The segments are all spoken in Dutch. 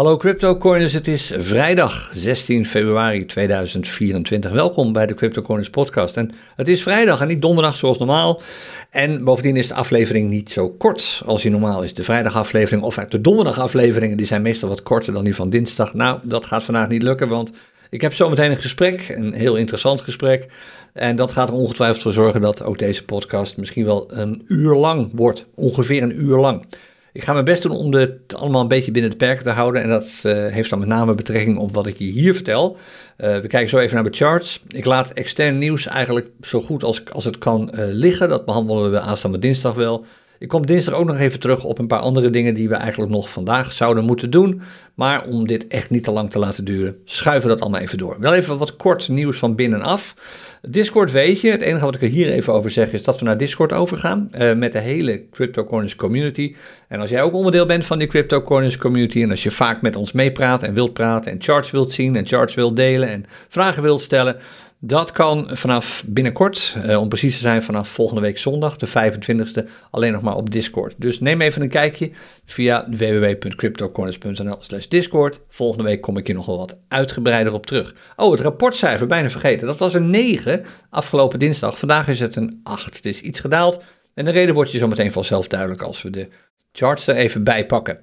Hallo CryptoCoiners, het is vrijdag 16 februari 2024. Welkom bij de CryptoCoiners podcast. En het is vrijdag en niet donderdag zoals normaal. En bovendien is de aflevering niet zo kort als die normaal is. De vrijdagaflevering of de donderdagafleveringen die zijn meestal wat korter dan die van dinsdag. Nou, dat gaat vandaag niet lukken, want ik heb zometeen een gesprek, een heel interessant gesprek. En dat gaat er ongetwijfeld voor zorgen dat ook deze podcast misschien wel een uur lang wordt. Ongeveer een uur lang. Ik ga mijn best doen om het allemaal een beetje binnen de perken te houden. En dat uh, heeft dan met name betrekking op wat ik je hier vertel. Uh, we kijken zo even naar de charts. Ik laat extern nieuws eigenlijk zo goed als, als het kan uh, liggen. Dat behandelen we aanstaande dinsdag wel. Ik kom dinsdag ook nog even terug op een paar andere dingen die we eigenlijk nog vandaag zouden moeten doen. Maar om dit echt niet te lang te laten duren, schuiven we dat allemaal even door. Wel even wat kort nieuws van binnenaf. Discord weet je, het enige wat ik er hier even over zeg is dat we naar Discord overgaan uh, met de hele CryptoCorners community. En als jij ook onderdeel bent van die CryptoCorners community en als je vaak met ons meepraat en wilt praten en charts wilt zien en charts wilt delen en vragen wilt stellen, dat kan vanaf binnenkort, uh, om precies te zijn vanaf volgende week zondag, de 25e, alleen nog maar op Discord. Dus neem even een kijkje via www.cryptocorners.nl slash Discord. Volgende week kom ik hier nog wel wat uitgebreider op terug. Oh, het rapportcijfer, bijna vergeten. Dat was een 9 afgelopen dinsdag. Vandaag is het een 8. Het is iets gedaald. En de reden wordt je zo meteen vanzelf duidelijk als we de charts er even bij pakken.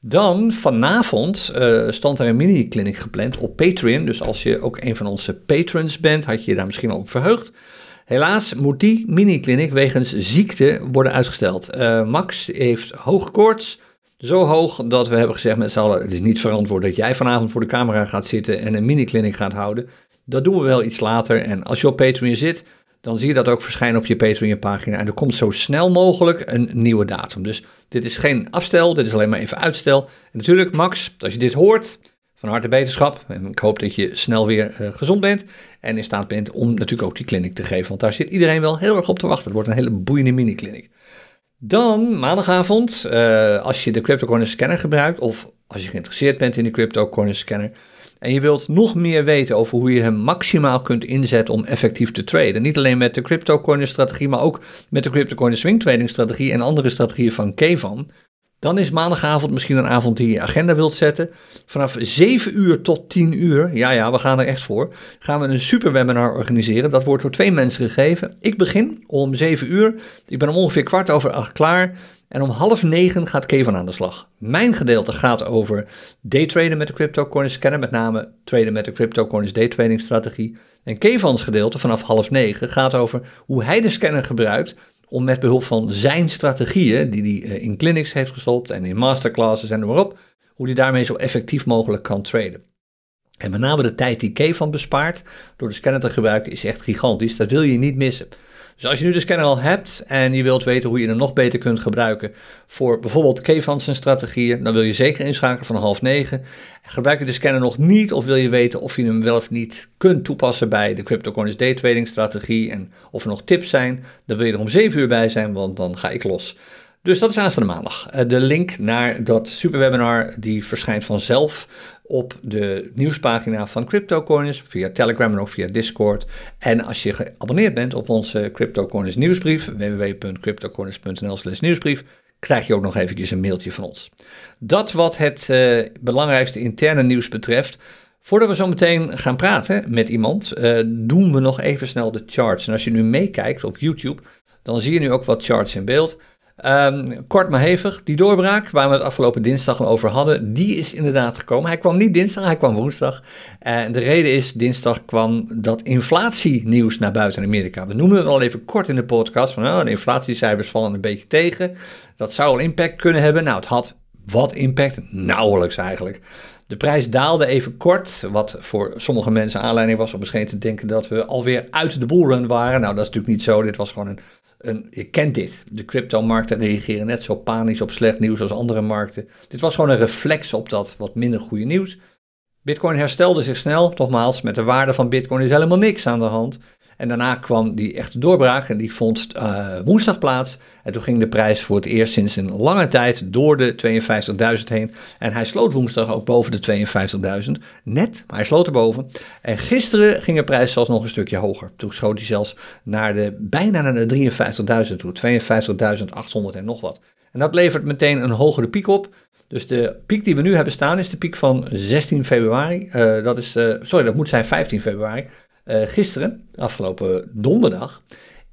Dan vanavond uh, stond er een mini-clinic gepland op Patreon. Dus als je ook een van onze patrons bent, had je je daar misschien al op verheugd. Helaas moet die mini-clinic wegens ziekte worden uitgesteld. Uh, Max heeft hoge koorts. Zo hoog dat we hebben gezegd met z'n allen: het is niet verantwoord dat jij vanavond voor de camera gaat zitten en een mini-clinic gaat houden. Dat doen we wel iets later. En als je op Patreon zit, dan zie je dat ook verschijnen op je Patreon-pagina. En er komt zo snel mogelijk een nieuwe datum. Dus dit is geen afstel, dit is alleen maar even uitstel. En natuurlijk, Max, als je dit hoort, van harte beterschap. En ik hoop dat je snel weer uh, gezond bent en in staat bent om natuurlijk ook die clinic te geven. Want daar zit iedereen wel heel erg op te wachten. Het wordt een hele boeiende mini-clinic. Dan maandagavond, uh, als je de CryptoCorner scanner gebruikt, of als je geïnteresseerd bent in de CryptoCorner scanner, en je wilt nog meer weten over hoe je hem maximaal kunt inzetten om effectief te traden. Niet alleen met de CryptoCoiner strategie, maar ook met de CryptoCoiner swing trading strategie en andere strategieën van Kevan. Dan is maandagavond misschien een avond die je agenda wilt zetten. Vanaf 7 uur tot 10 uur, ja ja, we gaan er echt voor, gaan we een super webinar organiseren. Dat wordt door twee mensen gegeven. Ik begin om 7 uur. Ik ben om ongeveer kwart over acht klaar. En om half negen gaat Kevin aan de slag. Mijn gedeelte gaat over daytraden met de CryptoCoins scanner, met name traden met de CryptoCoins daytrading strategie. En Kevan's gedeelte vanaf half negen gaat over hoe hij de scanner gebruikt om met behulp van zijn strategieën, die hij eh, in clinics heeft gestopt en in masterclasses en noem maar op, hoe hij daarmee zo effectief mogelijk kan traden. En met name de tijd die Kevan bespaart door de scanner te gebruiken is echt gigantisch. Dat wil je niet missen. Dus als je nu de scanner al hebt en je wilt weten hoe je hem nog beter kunt gebruiken voor bijvoorbeeld Kevans en strategieën, dan wil je zeker inschakelen van half negen. Gebruik je de scanner nog niet of wil je weten of je hem wel of niet kunt toepassen bij de CryptoCoins daytrading strategie en of er nog tips zijn, dan wil je er om 7 uur bij zijn, want dan ga ik los. Dus dat is aanstaande maandag. Eh, de link naar dat superwebinar die verschijnt vanzelf op de nieuwspagina van CryptoCoins via Telegram en ook via Discord. En als je geabonneerd bent op onze CryptoCoins nieuwsbrief, www.cryptocoins.nl slash nieuwsbrief, krijg je ook nog eventjes een mailtje van ons. Dat wat het uh, belangrijkste interne nieuws betreft. Voordat we zo meteen gaan praten met iemand, uh, doen we nog even snel de charts. En als je nu meekijkt op YouTube, dan zie je nu ook wat charts in beeld. Um, kort maar hevig, die doorbraak waar we het afgelopen dinsdag over hadden, die is inderdaad gekomen. Hij kwam niet dinsdag, hij kwam woensdag. En de reden is, dinsdag kwam dat inflatienieuws naar buiten in Amerika. We noemen het al even kort in de podcast, van oh, de inflatiecijfers vallen een beetje tegen. Dat zou al impact kunnen hebben. Nou, het had wat impact, nauwelijks eigenlijk. De prijs daalde even kort, wat voor sommige mensen aanleiding was om misschien te denken dat we alweer uit de bullrun waren. Nou, dat is natuurlijk niet zo. Dit was gewoon een je kent dit. De cryptomarkten reageren net zo panisch op slecht nieuws als andere markten. Dit was gewoon een reflex op dat wat minder goede nieuws. Bitcoin herstelde zich snel, nogmaals, met de waarde van Bitcoin is helemaal niks aan de hand. En daarna kwam die echte doorbraak en die vond uh, woensdag plaats. En toen ging de prijs voor het eerst sinds een lange tijd door de 52.000 heen. En hij sloot woensdag ook boven de 52.000. Net, maar hij sloot erboven. En gisteren ging de prijs zelfs nog een stukje hoger. Toen schoot hij zelfs naar de, bijna naar de 53.000 toe. 52.800 en nog wat. En dat levert meteen een hogere piek op. Dus de piek die we nu hebben staan is de piek van 16 februari. Uh, dat is, uh, sorry, dat moet zijn 15 februari. Uh, gisteren, afgelopen donderdag.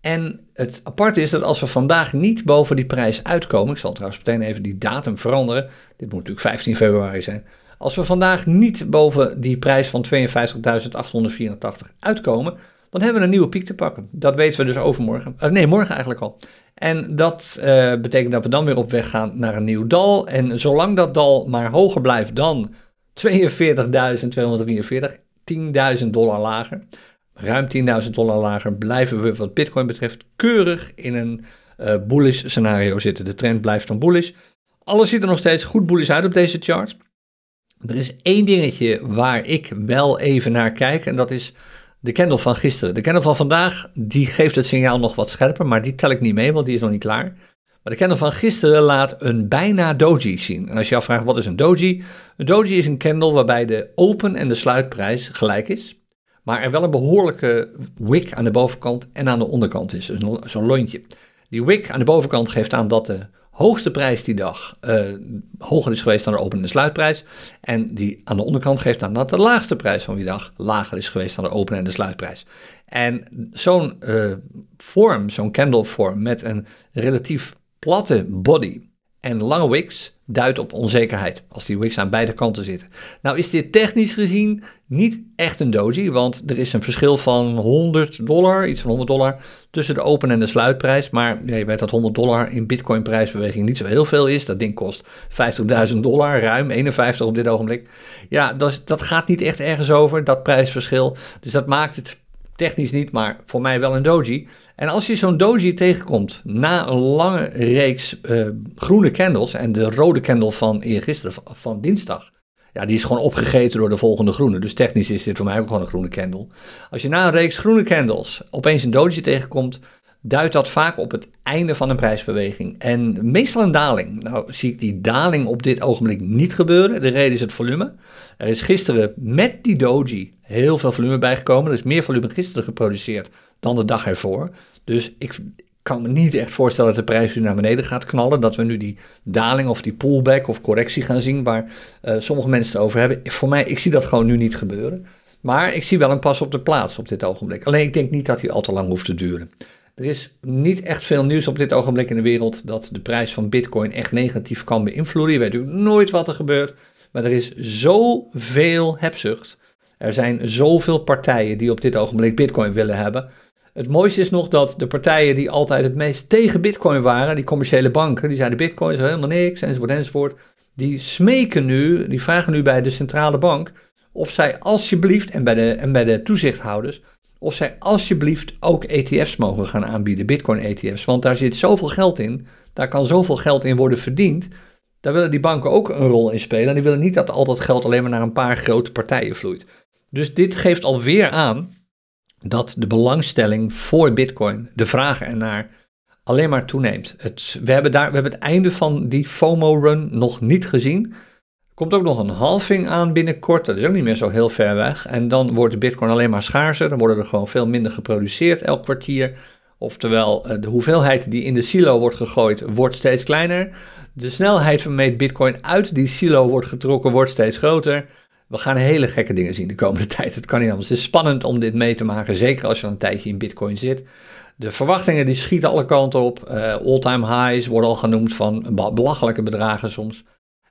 En het aparte is dat als we vandaag niet boven die prijs uitkomen, ik zal trouwens meteen even die datum veranderen, dit moet natuurlijk 15 februari zijn. Als we vandaag niet boven die prijs van 52.884 uitkomen, dan hebben we een nieuwe piek te pakken. Dat weten we dus overmorgen. Uh, nee, morgen eigenlijk al. En dat uh, betekent dat we dan weer op weg gaan naar een nieuw dal. En zolang dat dal maar hoger blijft dan 42.243, 10.000 dollar lager, ruim 10.000 dollar lager, blijven we wat Bitcoin betreft keurig in een uh, bullish scenario zitten. De trend blijft dan bullish. Alles ziet er nog steeds goed bullish uit op deze chart. Er is één dingetje waar ik wel even naar kijk en dat is de candle van gisteren. De candle van vandaag, die geeft het signaal nog wat scherper, maar die tel ik niet mee, want die is nog niet klaar. Maar de candle van gisteren laat een bijna doji zien. En als je afvraagt wat is een doji? Een doji is een candle waarbij de open- en de sluitprijs gelijk is. Maar er wel een behoorlijke wick aan de bovenkant en aan de onderkant is. Zo'n lontje. Die wick aan de bovenkant geeft aan dat de hoogste prijs die dag uh, hoger is geweest dan de open- en de sluitprijs. En die aan de onderkant geeft aan dat de laagste prijs van die dag lager is geweest dan de open- en de sluitprijs. En zo'n uh, vorm, zo'n candle vorm met een relatief platte body en lange wicks duidt op onzekerheid als die wicks aan beide kanten zitten. Nou is dit technisch gezien niet echt een doji, want er is een verschil van 100 dollar, iets van 100 dollar, tussen de open en de sluitprijs. Maar je weet dat 100 dollar in bitcoin prijsbeweging niet zo heel veel is. Dat ding kost 50.000 dollar, ruim 51 op dit ogenblik. Ja, dat, dat gaat niet echt ergens over, dat prijsverschil. Dus dat maakt het technisch niet, maar voor mij wel een doji. En als je zo'n doji tegenkomt na een lange reeks uh, groene candles en de rode candle van eergisteren, van, van dinsdag, ja, die is gewoon opgegeten door de volgende groene. Dus technisch is dit voor mij ook gewoon een groene candle. Als je na een reeks groene candles opeens een doji tegenkomt, duidt dat vaak op het einde van een prijsbeweging. En meestal een daling. Nou zie ik die daling op dit ogenblik niet gebeuren. De reden is het volume. Er is gisteren met die doji heel veel volume bijgekomen. Er is meer volume gisteren geproduceerd dan de dag ervoor. Dus ik kan me niet echt voorstellen dat de prijs nu naar beneden gaat knallen. Dat we nu die daling of die pullback of correctie gaan zien waar uh, sommige mensen het over hebben. Voor mij, ik zie dat gewoon nu niet gebeuren. Maar ik zie wel een pas op de plaats op dit ogenblik. Alleen ik denk niet dat hij al te lang hoeft te duren. Er is niet echt veel nieuws op dit ogenblik in de wereld dat de prijs van Bitcoin echt negatief kan beïnvloeden. Je weet natuurlijk nooit wat er gebeurt, maar er is zoveel hebzucht. Er zijn zoveel partijen die op dit ogenblik Bitcoin willen hebben. Het mooiste is nog dat de partijen die altijd het meest tegen Bitcoin waren, die commerciële banken, die zeiden Bitcoin is helemaal niks, enzovoort, enzovoort. Die smeken nu, die vragen nu bij de centrale bank of zij alsjeblieft, en bij de, en bij de toezichthouders, of zij alsjeblieft ook ETF's mogen gaan aanbieden, Bitcoin-ETF's. Want daar zit zoveel geld in, daar kan zoveel geld in worden verdiend. Daar willen die banken ook een rol in spelen. En die willen niet dat al dat geld alleen maar naar een paar grote partijen vloeit. Dus dit geeft alweer aan dat de belangstelling voor Bitcoin, de vraag ernaar, alleen maar toeneemt. Het, we, hebben daar, we hebben het einde van die FOMO-run nog niet gezien komt ook nog een halving aan binnenkort. Dat is ook niet meer zo heel ver weg. En dan wordt de bitcoin alleen maar schaarser. Dan worden er gewoon veel minder geproduceerd elk kwartier. Oftewel, eh, de hoeveelheid die in de silo wordt gegooid, wordt steeds kleiner. De snelheid waarmee bitcoin uit die silo wordt getrokken, wordt steeds groter. We gaan hele gekke dingen zien de komende tijd. Het kan niet anders. Het is spannend om dit mee te maken, zeker als je al een tijdje in bitcoin zit. De verwachtingen die schieten alle kanten op. Uh, all-time highs worden al genoemd van belachelijke bedragen soms.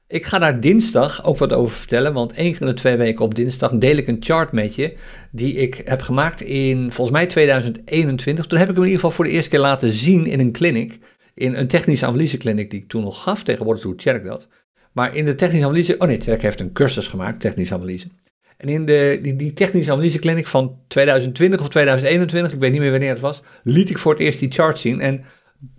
Ik ga daar dinsdag ook wat over vertellen, want één keer in de twee weken op dinsdag deel ik een chart met je die ik heb gemaakt in volgens mij 2021. Toen heb ik hem in ieder geval voor de eerste keer laten zien in een clinic, in een technische analyse clinic die ik toen nog gaf. Tegenwoordig doet Tjerk dat. Maar in de technische analyse, oh nee, Tjerk heeft een cursus gemaakt, technische analyse. En in de, die, die technische analyse clinic van 2020 of 2021, ik weet niet meer wanneer het was, liet ik voor het eerst die chart zien en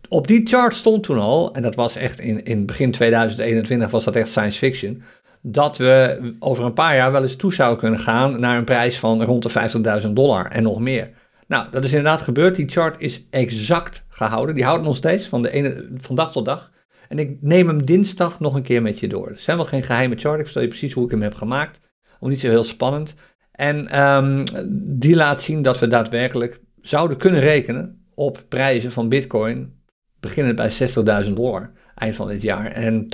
op die chart stond toen al, en dat was echt in, in begin 2021 was dat echt science fiction, dat we over een paar jaar wel eens toe zouden kunnen gaan naar een prijs van rond de 50.000 dollar en nog meer. Nou, dat is inderdaad gebeurd. Die chart is exact gehouden. Die houdt nog steeds van, de ene, van dag tot dag. En ik neem hem dinsdag nog een keer met je door. Het is helemaal geen geheime chart. Ik vertel je precies hoe ik hem heb gemaakt. Om niet zo heel spannend. En um, die laat zien dat we daadwerkelijk zouden kunnen rekenen op prijzen van Bitcoin beginnend bij 60.000 dollar. eind van dit jaar. En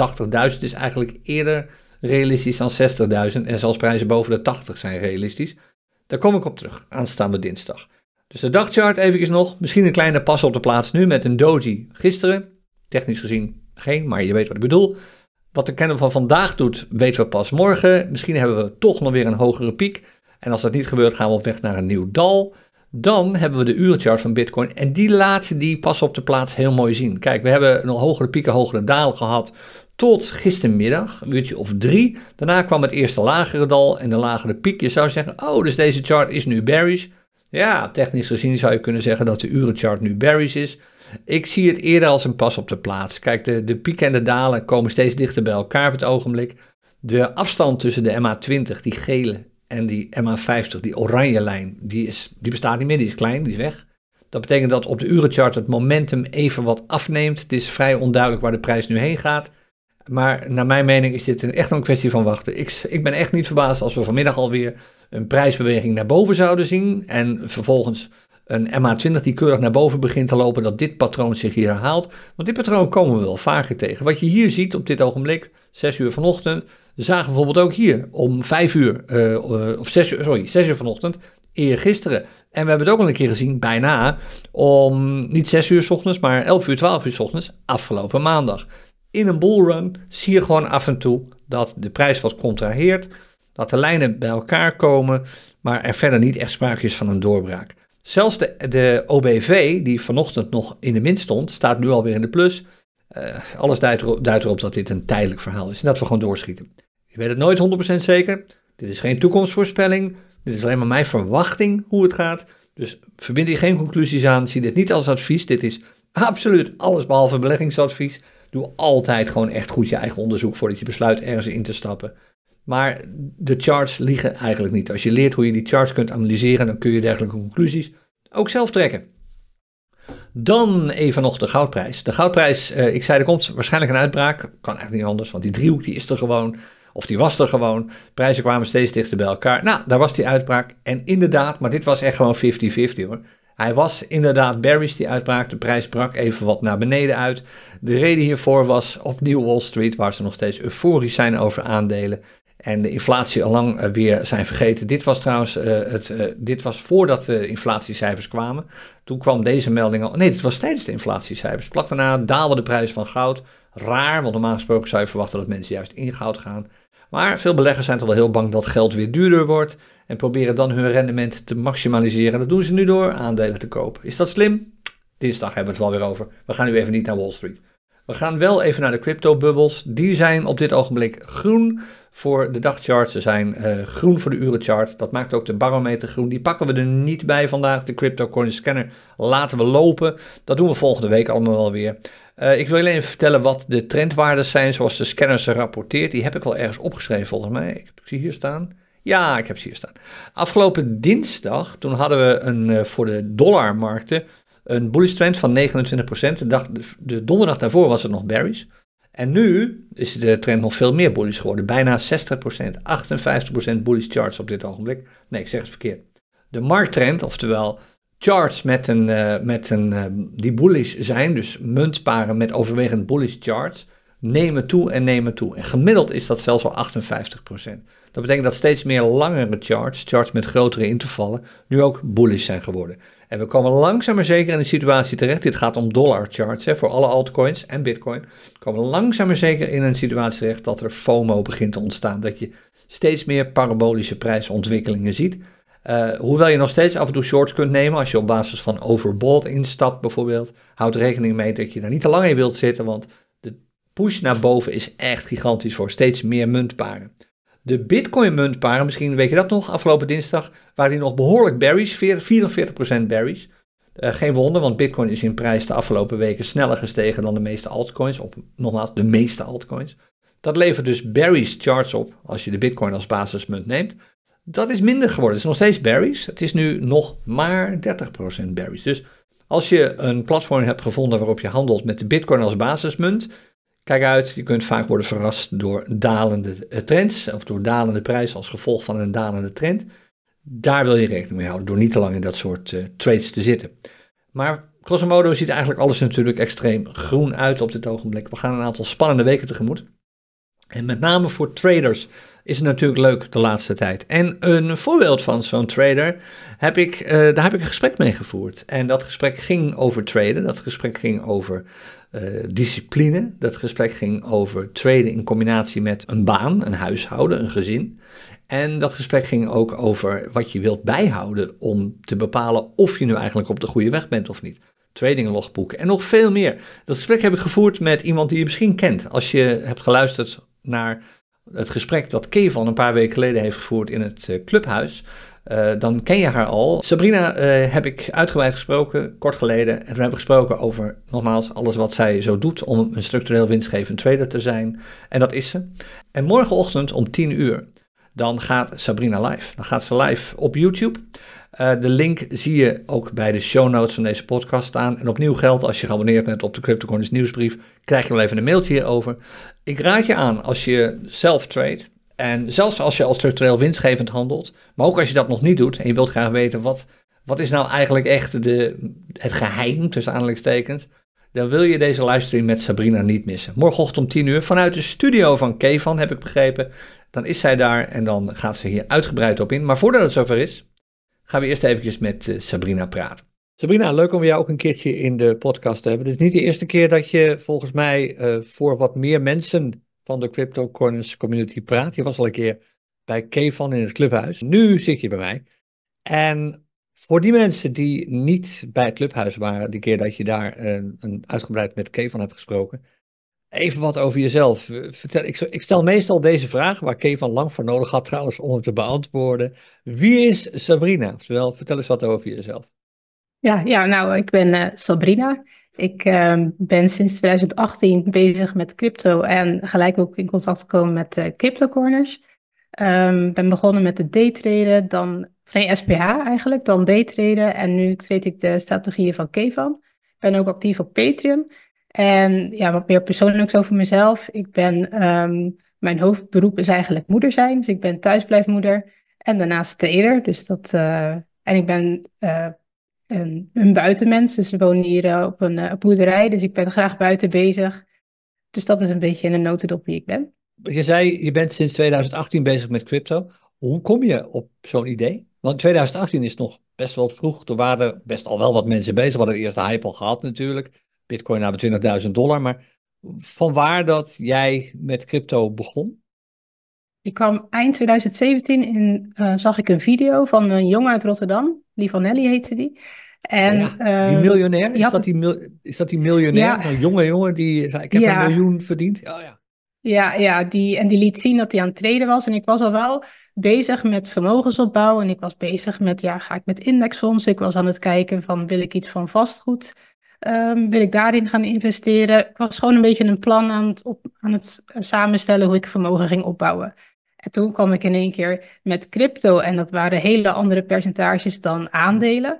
80.000 is eigenlijk eerder realistisch dan 60.000 en zelfs prijzen boven de 80 zijn realistisch. Daar kom ik op terug, aanstaande dinsdag. Dus de dagchart even nog, misschien een kleine pas op de plaats nu met een doji gisteren. Technisch gezien geen, maar je weet wat ik bedoel. Wat de candle van vandaag doet, weten we pas morgen. Misschien hebben we toch nog weer een hogere piek. En als dat niet gebeurt, gaan we op weg naar een nieuw dal. Dan hebben we de urenchart van Bitcoin en die laat die pas op de plaats heel mooi zien. Kijk, we hebben nog hogere pieken, hogere dalen gehad tot gistermiddag, een uurtje of drie. Daarna kwam het eerste lagere dal en de lagere piek. Je zou zeggen, oh, dus deze chart is nu bearish. Ja, technisch gezien zou je kunnen zeggen dat de urenchart nu bearish is. Ik zie het eerder als een pas op de plaats. Kijk, de, de pieken en de dalen komen steeds dichter bij elkaar op het ogenblik. De afstand tussen de MA20, die gele, en die MA50, die oranje lijn, die, is, die bestaat niet meer, die is klein, die is weg. Dat betekent dat op de urenchart het momentum even wat afneemt. Het is vrij onduidelijk waar de prijs nu heen gaat. Maar naar mijn mening is dit echt een kwestie van wachten. Ik, ik ben echt niet verbaasd als we vanmiddag alweer een prijsbeweging naar boven zouden zien. En vervolgens een MA20 die keurig naar boven begint te lopen, dat dit patroon zich hier herhaalt. Want dit patroon komen we wel vaker tegen. Wat je hier ziet op dit ogenblik, 6 uur vanochtend, zagen we bijvoorbeeld ook hier om 5 uur, uh, of 6 uur, sorry, 6 uur vanochtend, eergisteren. En we hebben het ook al een keer gezien, bijna, om niet 6 uur s ochtends, maar 11 uur, 12 uur s ochtends, afgelopen maandag. In een bullrun zie je gewoon af en toe dat de prijs wat contraheert, dat de lijnen bij elkaar komen, maar er verder niet echt sprake is van een doorbraak. Zelfs de, OBV, die vanochtend nog in de min stond, staat nu alweer in de plus. Uh, alles duidt erop, duidt erop, dat dit een tijdelijk verhaal is en dat we gewoon doorschieten. Je weet het nooit 100% zeker. Dit is geen toekomstvoorspelling. Dit is alleen maar mijn verwachting hoe het gaat. Dus verbind hier geen conclusies aan. Zie dit niet als advies. Dit is absoluut alles behalve beleggingsadvies. Doe altijd gewoon echt goed je eigen onderzoek voordat je besluit ergens in te stappen. Maar de charts liegen eigenlijk niet. Als je leert hoe je die charts kunt analyseren, dan kun je dergelijke conclusies ook zelf trekken. Dan even nog de goudprijs. De goudprijs, eh, ik zei er komt waarschijnlijk een uitbraak. Kan eigenlijk niet anders, want die driehoek die is er gewoon. Of die was er gewoon. Prijzen kwamen steeds dichter bij elkaar. Nou, daar was die uitbraak. En inderdaad, maar dit was echt gewoon 50-50 hoor. Hij was inderdaad bearish, die uitbraak. De prijs brak even wat naar beneden uit. De reden hiervoor was opnieuw Wall Street, waar ze nog steeds euforisch zijn over aandelen. En de inflatie al lang eh, weer zijn vergeten. Dit was trouwens, uh, het, uh, dit was voordat de inflatiecijfers kwamen. Toen kwam deze melding al. Nee, dit was tijdens de inflatiecijfers. Plak daarna daalde de prijs van goud. Raar, want normaal gesproken zou je verwachten dat mensen juist in goud gaan. Maar veel beleggers zijn toch wel heel bang dat geld weer duurder wordt en proberen dan hun rendement te maximaliseren. Dat doen ze nu door aandelen te kopen. Is dat slim? Dinsdag hebben we het wel weer over. We gaan nu even niet naar Wall Street. We gaan wel even naar de crypto-bubbels. Die zijn op dit ogenblik groen voor de dagchart. Ze zijn uh, groen voor de urenchart. Dat maakt ook de barometer groen. Die pakken we er niet bij vandaag. De crypto coin scanner laten we lopen. Dat doen we volgende week allemaal wel weer. Uh, ik wil alleen vertellen wat de trendwaarden zijn zoals de scanner ze rapporteert. Die heb ik wel ergens opgeschreven volgens mij. Ik ze hier staan. Ja, ik heb ze hier staan. Afgelopen dinsdag, toen hadden we een, uh, voor de dollarmarkten een bullish trend van 29%. De, dag, de, donderdag daarvoor was het nog bearish. En nu is de trend nog veel meer bullish geworden. Bijna 60%, 58% bullish charts op dit ogenblik. Nee, ik zeg het verkeerd. De markttrend, oftewel charts met een, uh, met een, uh, die bullish zijn, dus muntparen met overwegend bullish charts, nemen toe en nemen toe. En gemiddeld is dat zelfs al 58%. Dat betekent dat steeds meer langere charts, charts met grotere intervallen, nu ook bullish zijn geworden. En we komen langzaam maar zeker in de situatie terecht. Dit gaat om dollar charts hè, voor alle altcoins en bitcoin. We komen langzaam maar zeker in een situatie terecht dat er FOMO begint te ontstaan. Dat je steeds meer parabolische prijsontwikkelingen ziet. Uh, hoewel je nog steeds af en toe shorts kunt nemen als je op basis van overbought instapt bijvoorbeeld. Houd rekening mee dat je daar niet te lang in wilt zitten, want de push naar boven is echt gigantisch voor steeds meer muntparen. De Bitcoin-muntparen, misschien weet je dat nog, afgelopen dinsdag waren die nog behoorlijk bearish, 44% bearish. Uh, geen wonder, want Bitcoin is in prijs de afgelopen weken sneller gestegen dan de meeste altcoins, of nogmaals, de meeste altcoins. Dat levert dus bearish charts op als je de Bitcoin als basismunt neemt. Dat is minder geworden. Het is nog steeds bearish. Het is nu nog maar 30% bearish. Dus als je een platform hebt gevonden waarop je handelt met de Bitcoin als basismunt, Kijk uit, je kunt vaak worden verrast door dalende eh, trends of door dalende prijzen als gevolg van een dalende trend. Daar wil je rekening mee houden door niet te lang in dat soort uh, trades te zitten. Maar grosso modo ziet eigenlijk alles natuurlijk extreem groen uit op dit ogenblik. We gaan een aantal spannende weken tegemoet. En met name voor traders is het natuurlijk leuk de laatste tijd. En een voorbeeld van zo'n trader heb ik, uh, daar heb ik een gesprek mee gevoerd. En dat gesprek ging over traden, dat gesprek ging over uh, discipline, dat gesprek ging over traden in combinatie met een baan, een huishouden, een gezin. En dat gesprek ging ook over wat je wilt bijhouden om te bepalen of je nu eigenlijk op de goede weg bent of niet. Tradinglogboeken en nog veel meer. Dat gesprek heb ik gevoerd met iemand die je misschien kent. Als je hebt geluisterd naar het gesprek dat Kevan een paar weken geleden heeft gevoerd in het uh, clubhuis, uh, dan ken je haar al. Sabrina uh, heb ik uitgebreid gesproken, kort geleden. En we hebben gesproken over, nogmaals, alles wat zij zo doet om een structureel winstgevend trader te zijn. En dat is ze. En morgenochtend om 10 uur, dan gaat Sabrina live. Dan gaat ze live op YouTube. Uh, de link zie je ook bij de show notes van deze podcast staan. En opnieuw geldt, als je geabonneerd bent op de CryptoCoins nieuwsbrief, krijg je wel even een mailtje hierover. Ik raad je aan als je zelf trade, en zelfs als je al structureel winstgevend handelt, maar ook als je dat nog niet doet en je wilt graag weten wat, wat is nou eigenlijk echt de, het geheim tussen aanhalingstekens, dan wil je deze livestream met Sabrina niet missen. Morgenochtend om 10 uur vanuit de studio van Kevan, heb ik begrepen. Dan is zij daar en dan gaat ze hier uitgebreid op in. Maar voordat het zover is, gaan we eerst eventjes met uh, Sabrina praten. Sabrina, leuk om jou ook een keertje in de podcast te hebben. Het is niet de eerste keer dat je volgens mij uh, voor wat meer mensen van de Crypto Corners community praat. Je was al een keer bij Kevan in het clubhuis. Nu zit je bij mij. En voor die mensen die niet bij het clubhuis waren, die keer dat je daar een, een uitgebreid met Kevan hebt gesproken, even wat over jezelf. Vertel, ik, ik, stel meestal deze vraag, waar Kevan lang voor nodig had trouwens om hem te beantwoorden. Wie is Sabrina? Oftewel, vertel eens wat over jezelf. Ja, ja nou, ik ben uh, Sabrina. Ik uh, ben sinds 2018 bezig met crypto en gelijk ook in contact gekomen met uh, Crypto Corners. Um, ben begonnen met de daytraden, dan geen SPH eigenlijk, dan daytraden en nu treed ik de strategieën van Kevan. Ik ben ook actief op Patreon. En ja, wat meer persoonlijk over mezelf. Ik ben, um, mijn hoofdberoep is eigenlijk moeder zijn, dus ik ben thuisblijfmoeder en daarnaast trader. Dus dat, uh, en ik ben uh, een, een buitenmens. Dus we wonen hier uh, op een boerderij, dus ik ben graag buiten bezig. Dus dat is een beetje in een notendop wie ik ben. Je zei, je bent sinds 2018 bezig met crypto. Hoe kom je op zo'n idee? Want 2018 is nog best wel vroeg. Er waren best al wel wat mensen bezig. We hadden de hype al gehad natuurlijk. Bitcoin naar 20.000 dollar. Maar van waar dat jij met crypto begon? Ik kwam eind 2017 in, uh, zag ik een video van een jongen uit Rotterdam. Livanelli heette die. En, ja, die ehm, miljonair, is, dat die, mil, is dat die miljonair? Ja, een jonge jongen die, ik heb ja. een miljoen verdiend. Oh, ja. Ja, ja die, en die liet zien dat hij aan het treden was. En ik was al wel bezig met vermogensopbouw. En ik was bezig met, ja, ga ik met indexfondsen? Ik was aan het kijken van, wil ik iets van vastgoed? Um, wil ik daarin gaan investeren? Ik was gewoon een beetje een plan aan het, op, aan het samenstellen hoe ik vermogen ging opbouwen. En toen kwam ik in één keer met crypto en dat waren hele andere percentages dan aandelen.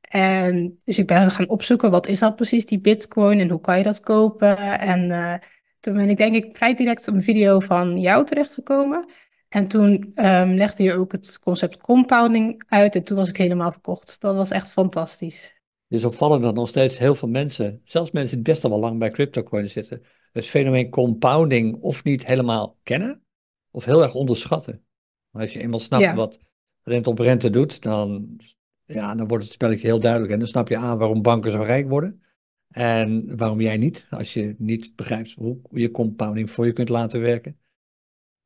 En dus ik ben gaan opzoeken, wat is dat precies, die bitcoin en hoe kan je dat kopen? En uh, toen ben ik denk ik vrij direct op een video van jou terechtgekomen. En toen um, legde je ook het concept compounding uit en toen was ik helemaal verkocht. Dat was echt fantastisch. Het is opvallend dat nog steeds heel veel mensen, zelfs mensen die best al wel lang bij cryptocoins zitten, het fenomeen compounding of niet helemaal kennen, of heel erg onderschatten. Maar als je eenmaal snapt ja. wat rente op rente doet, dan, ja, dan wordt het spelletje heel duidelijk. En dan snap je aan waarom banken zo rijk worden. En waarom jij niet, als je niet begrijpt hoe je compounding voor je kunt laten werken.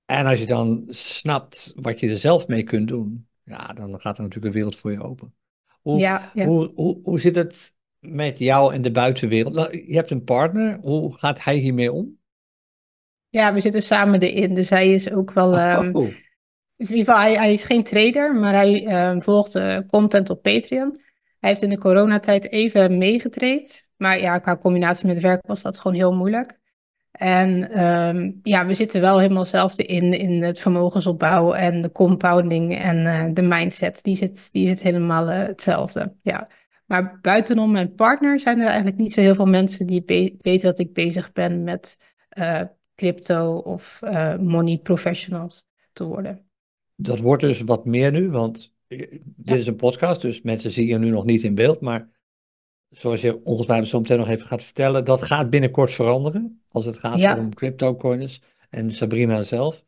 En als je dan snapt wat je er zelf mee kunt doen, ja, dan gaat er natuurlijk een wereld voor je open. Hoe, ja, ja. Hoe, hoe, hoe zit het met jou en de buitenwereld? Nou, je hebt een partner, hoe gaat hij hiermee om? Ja, we zitten samen erin, dus hij is ook wel. Um, oh. dus in ieder geval, hij, hij, is geen trader, maar hij um, volgt uh, content op Patreon. Hij heeft in de coronatijd even meegetraind. Maar ja, qua combinatie met werk was dat gewoon heel moeilijk. En um, ja, we zitten wel helemaal hetzelfde in, in het vermogensopbouw en de compounding en uh, de mindset. Die zit, die zit helemaal uh, hetzelfde. Ja. Maar buitenom mijn partner zijn er eigenlijk niet zo heel veel mensen die weten dat ik bezig ben met uh, crypto of money professionals te worden. Dat wordt dus wat meer nu, want dit is een podcast, dus mensen zien je nu nog niet in beeld. Maar zoals je ongetwijfeld zo meteen nog even gaat vertellen, dat gaat binnenkort veranderen. Als het gaat Ja. om cryptocoins en Sabrina zelf.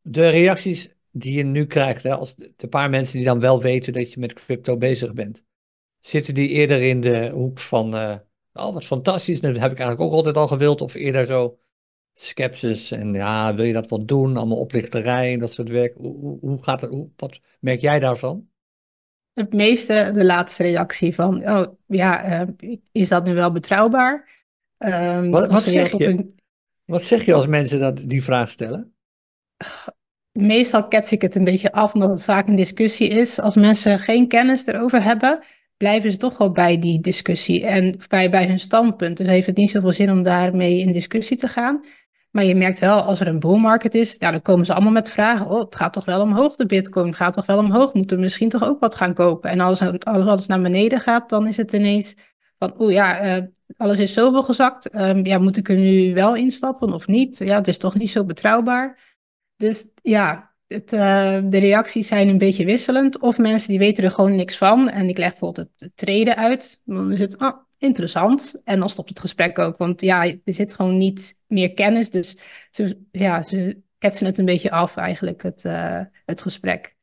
De reacties die je nu krijgt, hè, als de, paar mensen die dan wel weten dat je met crypto bezig bent, zitten die eerder in de hoek van, oh wat fantastisch, dat heb ik eigenlijk ook altijd al gewild, of eerder zo sceptisch en ja, wil je dat wel doen, allemaal oplichterij en dat soort werk. Hoe, hoe, hoe gaat het, hoe, wat merk jij daarvan? Het meeste de laatste reactie van, oh ja, eh, is dat nu wel betrouwbaar? Ehm, Wat- zeg je? een- Wat zeg je als mensen dat, die vraag stellen? Meestal kets ik het een beetje af, omdat het vaak een discussie is. Als mensen geen kennis erover hebben, blijven ze toch wel bij die discussie en bij, bij hun standpunt. Dus heeft het niet zoveel zin om daarmee in discussie te gaan. Maar je merkt wel, als er een bull market is, nou, dan komen ze allemaal met vragen. Oh, het gaat toch wel omhoog, de bitcoin gaat toch wel omhoog, moeten we misschien toch ook wat gaan kopen. En als, als alles naar beneden gaat, dan is het ineens van, oeh ja, eh, alles is zoveel gezakt. Ehm, ja, moet ik er nu wel instappen of niet? Ja, het is toch niet zo betrouwbaar. Dus ja, het, eh, de reacties zijn een beetje wisselend. Of mensen die weten er gewoon niks van. En ik leg bijvoorbeeld het treden uit. Dan is het ah, interessant. En dan stopt het gesprek ook. Want ja, er zit gewoon niet meer kennis. Dus ze, ja, ze ketsen het een beetje af eigenlijk, het, eh, het gesprek.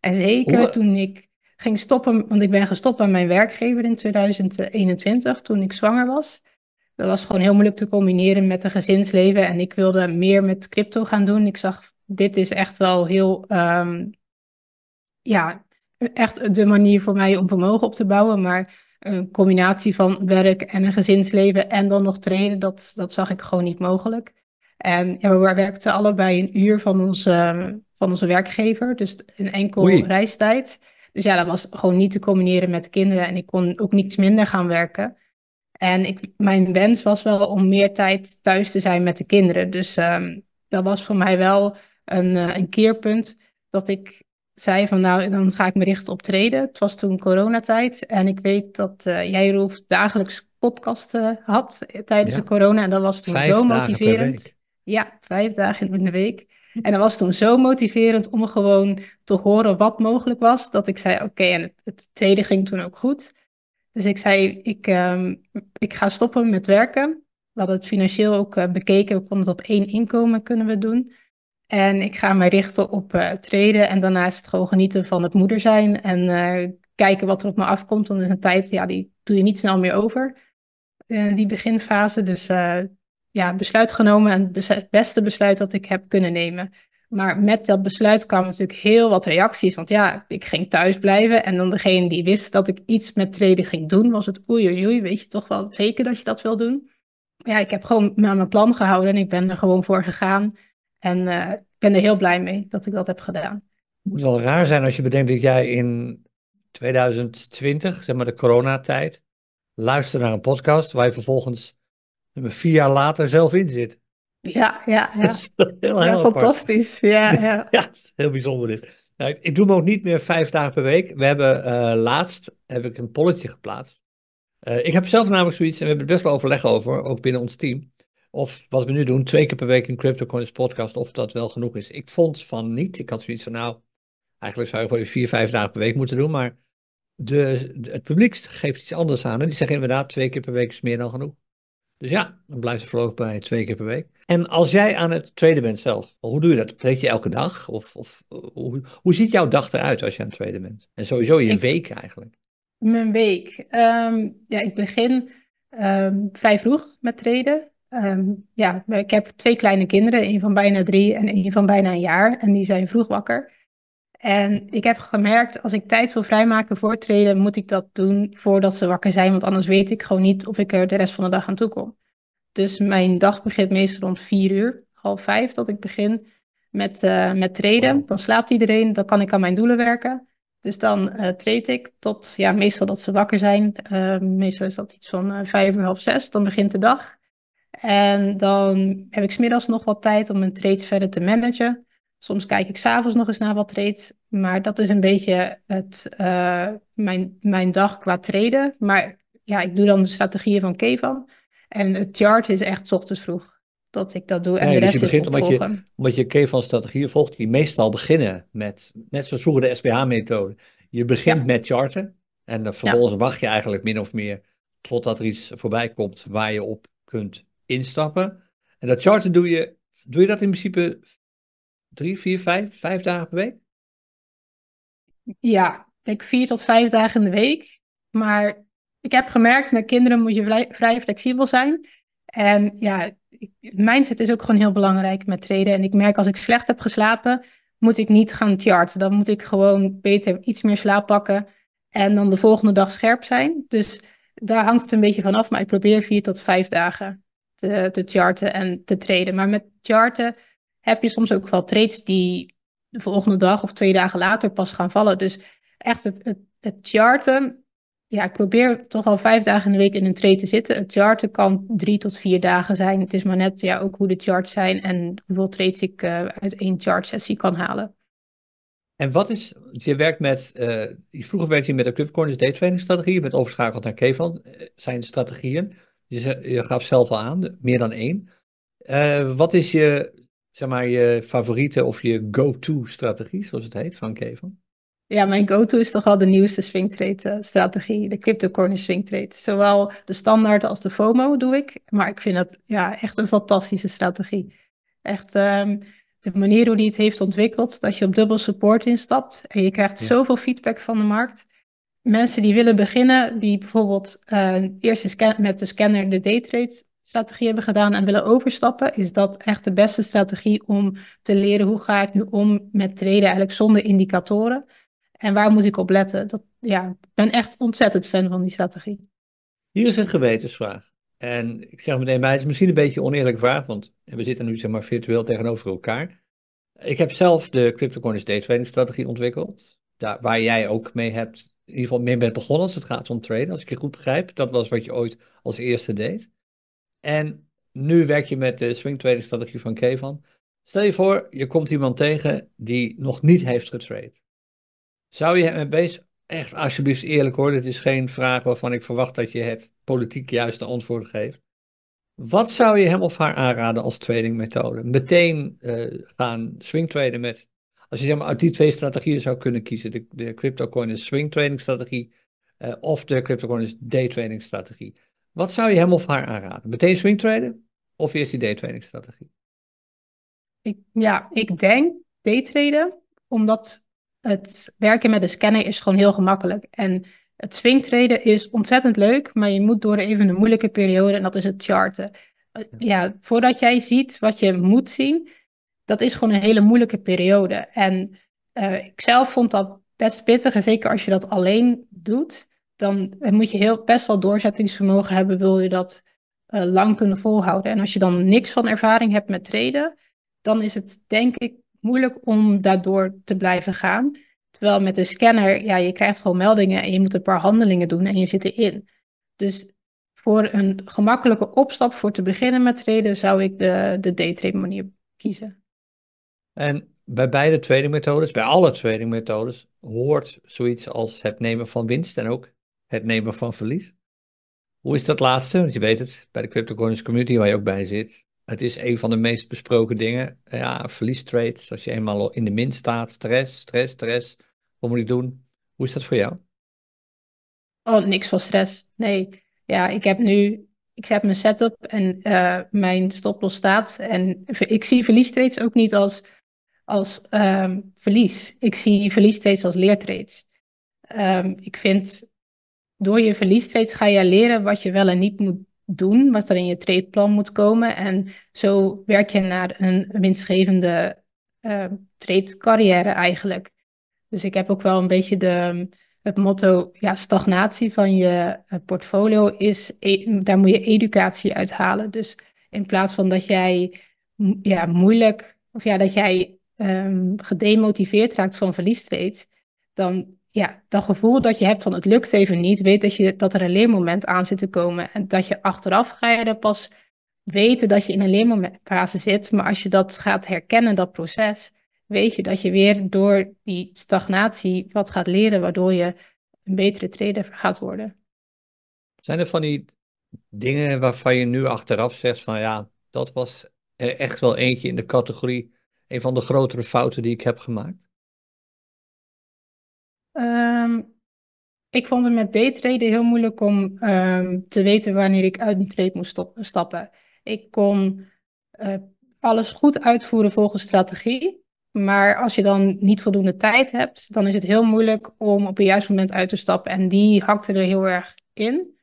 En zeker Hoe- toen ik ging stoppen, want ik ben gestopt bij mijn werkgever in 2021, toen ik zwanger was. Dat was gewoon heel moeilijk te combineren met een gezinsleven. En ik wilde meer met crypto gaan doen. Ik zag, dit is echt wel heel, ehm, ja, echt de manier voor mij om vermogen op te bouwen. Maar een combinatie van werk en een gezinsleven en dan nog trainen, dat, dat zag ik gewoon niet mogelijk. En ja, we werkten allebei een uur van onze, van onze werkgever. Dus een enkel Oei. reistijd. Dus ja, dat was gewoon niet te combineren met kinderen. En ik kon ook niets minder gaan werken. En ik, mijn wens was wel om meer tijd thuis te zijn met de kinderen. Dus ehm, dat was voor mij wel een, eh, een keerpunt dat ik zei van nou, dan ga ik me richten op treden. Het was toen coronatijd en ik weet dat eh, jij Rolf dagelijks podcasten had tijdens Ja. de corona. En dat was toen Vijf zo motiverend. Ja, vijf dagen in de week. En dat was toen zo motiverend om gewoon te horen wat mogelijk was, dat ik zei oké, en het, het tweede ging toen ook goed. Dus ik zei, ik, ehm, ik ga stoppen met werken. We hadden het financieel ook eh, bekeken. We konden het op één inkomen kunnen we doen. En ik ga mij richten op eh treden en daarnaast gewoon genieten van het moeder zijn. En eh, kijken wat er op me afkomt. Want is een tijd, ja, die doe je niet snel meer over. eh, die beginfase. Dus eh, ja, besluit genomen. En het bes- het beste besluit dat ik heb kunnen nemen. Maar met dat besluit kwamen natuurlijk heel wat reacties. Want ja, ik ging thuis blijven. En dan degene die wist dat ik iets met treden ging doen, was het oei oei oei. Weet je toch wel zeker dat je dat wil doen? Ja, ik heb gewoon aan mijn plan gehouden en ik ben er gewoon voor gegaan. En eh, ik ben er heel blij mee dat ik dat heb gedaan. Het moet wel raar zijn als je bedenkt dat jij in 2020, zeg maar de coronatijd, luistert naar een podcast waar je vervolgens vier jaar later zelf in zit. Ja, ja, Dat ja. is heel, heel Ja, fantastisch. Ja, ja. Ja, heel bijzonder dit. Nou, ik, ik doe hem ook niet meer vijf dagen per week. We hebben eh, laatst heb ik een polletje geplaatst. Eh, ik heb zelf namelijk zoiets, en we hebben er best wel overleg over, ook binnen ons team. Of wat we nu doen, twee keer per week een CryptoCoins podcast, of dat wel genoeg is. Ik vond van niet. Ik had zoiets van, nou, eigenlijk zou je gewoon vier, vijf dagen per week moeten doen. Maar de, de- het publiek geeft iets anders aan. En die zeggen inderdaad, twee keer per week is meer dan genoeg. Dus ja, dan blijft het voorlopig bij twee keer per week. En als jij aan het traden bent zelf, hoe doe je dat? Treed je elke dag? Of, of hoe, hoe ziet jouw dag eruit als je aan het traden bent? En sowieso je Ik- week eigenlijk. Mijn week. Ehm, ja, ik begin ehm, vrij vroeg met traden. Ehm, ja, ik heb twee kleine kinderen, een van bijna drie en een van bijna een jaar. En die zijn vroeg wakker. En ik heb gemerkt, als ik tijd wil vrijmaken voor traden, moet ik dat doen voordat ze wakker zijn. Want anders weet ik gewoon niet of ik er de rest van de dag aan toe kom. Dus mijn dag begint meestal rond vier uur, half vijf, dat ik begin met, eh met traden. Wauw. Dan slaapt iedereen, dan kan ik aan mijn doelen werken. Dus dan eh trade ik tot, ja, meestal dat ze wakker zijn. Eh, meestal is dat iets van eh, vijf uur, half zes. Dan begint de dag. En dan heb ik smiddags nog wat tijd om mijn trades verder te managen. Soms kijk ik s'avonds nog eens naar wat trades. Maar dat is een beetje het, eh, mijn, mijn dag qua traden. Maar ja, ik doe dan de strategieën van Kevan. En het chart is echt 's ochtends vroeg dat ik dat doe. En Nee, de dus je rest is begint omdat je-. Omdat je K-van-strategieën volgt, die meestal beginnen met, net zoals vroeger de SPH-methode. Je begint Ja. met charten en dan vervolgens wacht je eigenlijk min of meer totdat er iets voorbij komt waar je op kunt instappen. En dat charten doe je, doe je dat in principe drie, vier, vijf, vijf dagen per week? Ja, ik vier tot vijf dagen in de week. Maar ik heb gemerkt, met kinderen moet je vrij, flexibel zijn. En ja, mindset is ook gewoon heel belangrijk met traden. En ik merk als ik slecht heb geslapen, moet ik niet gaan charten. Dan moet ik gewoon beter iets meer slaap pakken en dan de volgende dag scherp zijn. Dus daar hangt het een beetje van af. Maar ik probeer vier tot vijf dagen te, te charten en te traden. Maar met charten heb je soms ook wel trades die de volgende dag of twee dagen later pas gaan vallen. Dus echt het, het, het charten. Ja, ik probeer toch al vijf dagen in de week in een trade te zitten. Het charten kan drie tot vier dagen zijn. Het is maar net ja, ook hoe de charts zijn en hoeveel trades ik uh, uit één chart sessie kan halen. En wat is, je werkt met, uh, vroeger werkte je met de Clubcorners daytrading strategie, je bent overschakeld naar Kevan, uh, zijn strategieën. Je, je gaf zelf al aan, meer dan één. Uh, wat is je, zeg maar, je favoriete of je go-to strategie, zoals het heet, van Kevan? Ja, mijn go-to is toch wel de nieuwste swingtrade strategie, de crypto swing trade. Zowel de standaard als de FOMO doe ik, maar ik vind het ja, echt een fantastische strategie. Echt, um, de manier hoe die het heeft ontwikkeld, dat je op dubbel support instapt en je krijgt zoveel feedback van de markt. Mensen die willen beginnen, die bijvoorbeeld uh, eerst met de scanner de daytrade strategie hebben gedaan en willen overstappen, is dat echt de beste strategie om te leren hoe ga ik nu om met traden eigenlijk zonder indicatoren. En waar moet ik op letten? Dat, ja, ik ben echt ontzettend fan van die strategie. Hier is een gewetensvraag. En ik zeg meteen bij, het is misschien een beetje een oneerlijke vraag, want we zitten nu zeg maar virtueel tegenover elkaar. Ik heb zelf de CryptoCoins daytrading strategie ontwikkeld, daar, waar jij ook mee hebt, in ieder geval mee bent begonnen als het gaat om traden, als ik je goed begrijp. Dat was wat je ooit als eerste deed. En nu werk je met de swing trading strategie van Kevan. Stel je voor, je komt iemand tegen die nog niet heeft getrade. Zou je hem bezig, echt alsjeblieft eerlijk hoor, dit is geen vraag waarvan ik verwacht dat je het politiek juiste antwoord geeft. Wat zou je hem of haar aanraden als tradingmethode? Meteen uh, gaan swingtraden met, als je zeg maar uit die twee strategieën zou kunnen kiezen, de, de crypto is swing trading strategie uh, of de crypto is day trading strategie. Wat zou je hem of haar aanraden? Meteen swingtraden of eerst die day trading strategie? Ik, ja, ik denk daytraden, omdat het werken met de scanner is gewoon heel gemakkelijk. En het swingtraden is ontzettend leuk, maar je moet door even een moeilijke periode en dat is het charten. Eh, ja, voordat jij ziet wat je moet zien, dat is gewoon een hele moeilijke periode. En uh, ik zelf vond dat best pittig, en zeker als je dat alleen doet, dan moet je heel, best wel doorzettingsvermogen hebben, wil je dat uh, lang kunnen volhouden. En als je dan niks van ervaring hebt met traden, dan is het denk ik moeilijk om daardoor te blijven gaan. Terwijl met de scanner, ja, je krijgt gewoon meldingen en je moet een paar handelingen doen en je zit erin. Dus voor een gemakkelijke opstap voor te beginnen met traden zou ik de, de daytrade manier kiezen. En bij beide tradingmethodes, bij alle tradingmethodes, hoort zoiets als het nemen van winst en ook het nemen van verlies. Hoe is dat laatste? Want je weet het, bij de CryptoCoins community waar je ook bij zit, het is een van de meest besproken dingen. Ja, verliestrades, als je eenmaal in de min staat, stress, stress, stress. Wat moet ik doen? Hoe is dat voor jou? Oh, niks van stress. Nee. Ja, ik heb nu, ik heb mijn setup en uh, mijn stoploss staat. En ik zie verliestrades ook niet als, als um, verlies. Ik zie verliestrades als leertrades. Um, ik vind, door je verliestrades ga je leren wat je wel en niet moet doen, wat er in je tradeplan moet komen. En zo werk je naar een winstgevende uh, trade carrière eigenlijk. Dus ik heb ook wel een beetje de, het motto, ja, stagnatie van je eh, portfolio is, e, daar moet je educatie uit halen. Dus in plaats van dat jij ja, moeilijk, of ja, dat jij um, gedemotiveerd raakt van verliestrades, dan ja, dat gevoel dat je hebt van het lukt even niet, weet dat, je, dat er een leermoment aan zit te komen. En dat je achteraf ga je er pas weten dat je in een leermomentfase zit. Maar als je dat gaat herkennen, dat proces, weet je dat je weer door die stagnatie wat gaat leren, waardoor je een betere trader gaat worden. Zijn er van die dingen waarvan je nu achteraf zegt van ja, dat was echt wel eentje in de categorie, een van de grotere fouten die ik heb gemaakt? Um, ik vond het met daytraden heel moeilijk om ehm, te weten wanneer ik uit een trade moest stappen. Ik kon uh, alles goed uitvoeren volgens strategie. Maar als je dan niet voldoende tijd hebt, dan is het heel moeilijk om op een juist moment uit te stappen. En die hakte er heel erg in.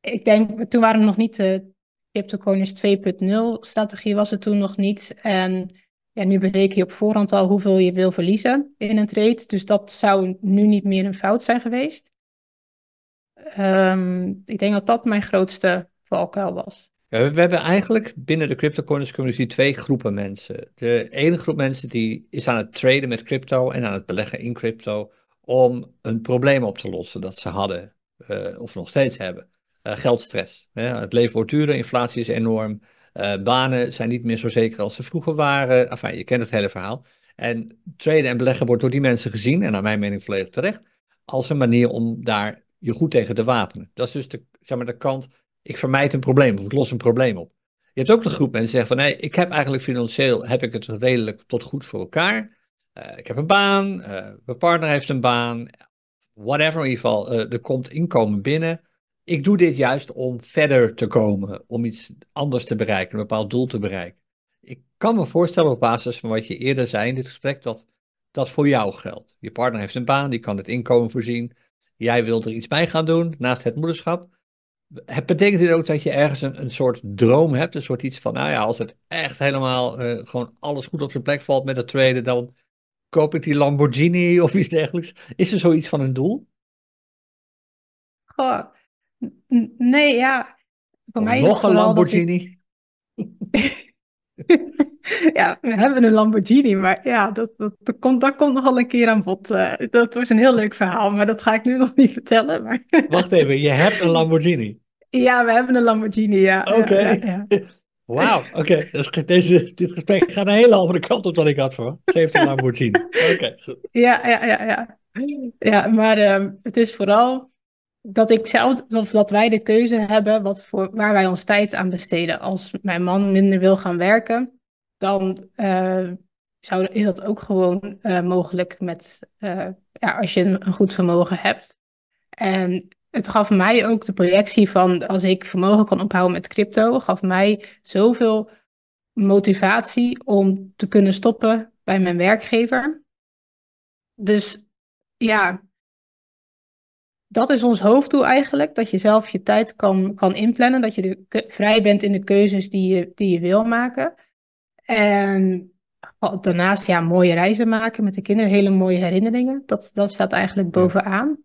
Ik denk, toen waren we nog niet de CryptoCoiners 2.0 strategie was het toen nog niet. En ja, nu bereken je op voorhand al hoeveel je wil verliezen in een trade. Dus dat zou nu niet meer een fout zijn geweest. Um, ik denk dat dat mijn grootste valkuil was. We hebben eigenlijk binnen de CryptoCoiners community twee groepen mensen. De ene groep mensen die is aan het traden met crypto en aan het beleggen in crypto om een probleem op te lossen dat ze hadden uh, of nog steeds hebben. Uh, geldstress. Hè? Het leven wordt duurder, inflatie is enorm. Uh, banen zijn niet meer zo zeker als ze vroeger waren. Enfin, je kent het hele verhaal. En traden en beleggen wordt door die mensen gezien, en naar mijn mening volledig terecht, als een manier om daar je goed tegen te wapenen. Dat is dus de, zeg maar, de kant, ik vermijd een probleem of ik los een probleem op. Je hebt ook de groep mensen die zeggen van, nee, ik heb eigenlijk financieel, heb ik het redelijk tot goed voor elkaar. Uh, ik heb een baan, uh, mijn partner heeft een baan, whatever in ieder geval, er komt inkomen binnen ik doe dit juist om verder te komen, om iets anders te bereiken, een bepaald doel te bereiken. Ik kan me voorstellen op basis van wat je eerder zei in dit gesprek, dat dat voor jou geldt. Je partner heeft een baan, die kan het inkomen voorzien. Jij wilt er iets bij gaan doen naast het moederschap. Het betekent dit ook dat je ergens een, een soort droom hebt, een soort iets van, nou ja, als het echt helemaal uh, gewoon alles goed op zijn plek valt met het traden, dan koop ik die Lamborghini of iets dergelijks. Is er zoiets van een doel? Goh, Nee, ja. Voor mij nog een Lamborghini. ja, we hebben een Lamborghini, maar ja, dat, dat, dat, komt, dat komt nogal een keer aan bod. Uh, dat was een heel leuk verhaal, maar dat ga ik nu nog niet vertellen. Maar... Wacht even, je hebt een Lamborghini? Ja, we hebben een Lamborghini, ja. Oké. Ja, ja, Wauw, oké. Okay. Deze, dit gesprek gaat een hele andere kant op dan ik had voor. Ze heeft een Lamborghini. Oké, Ja, ja, ja, ja. Ja, maar um, het is vooral dat ik zelf, of dat wij de keuze hebben wat voor, waar wij ons tijd aan besteden. Als mijn man minder wil gaan werken, dan uh, zou, is dat ook gewoon uh, mogelijk met, uh, ja, als je een, goed vermogen hebt. En het gaf mij ook de projectie van als ik vermogen kan ophouden met crypto, gaf mij zoveel motivatie om te kunnen stoppen bij mijn werkgever. Dus ja, dat is ons hoofddoel eigenlijk. Dat je zelf je tijd kan, kan inplannen. Dat je vrij bent in de keuzes die je, die je wil maken. En daarnaast ja, mooie reizen maken met de kinderen. Hele mooie herinneringen. Dat, dat staat eigenlijk bovenaan.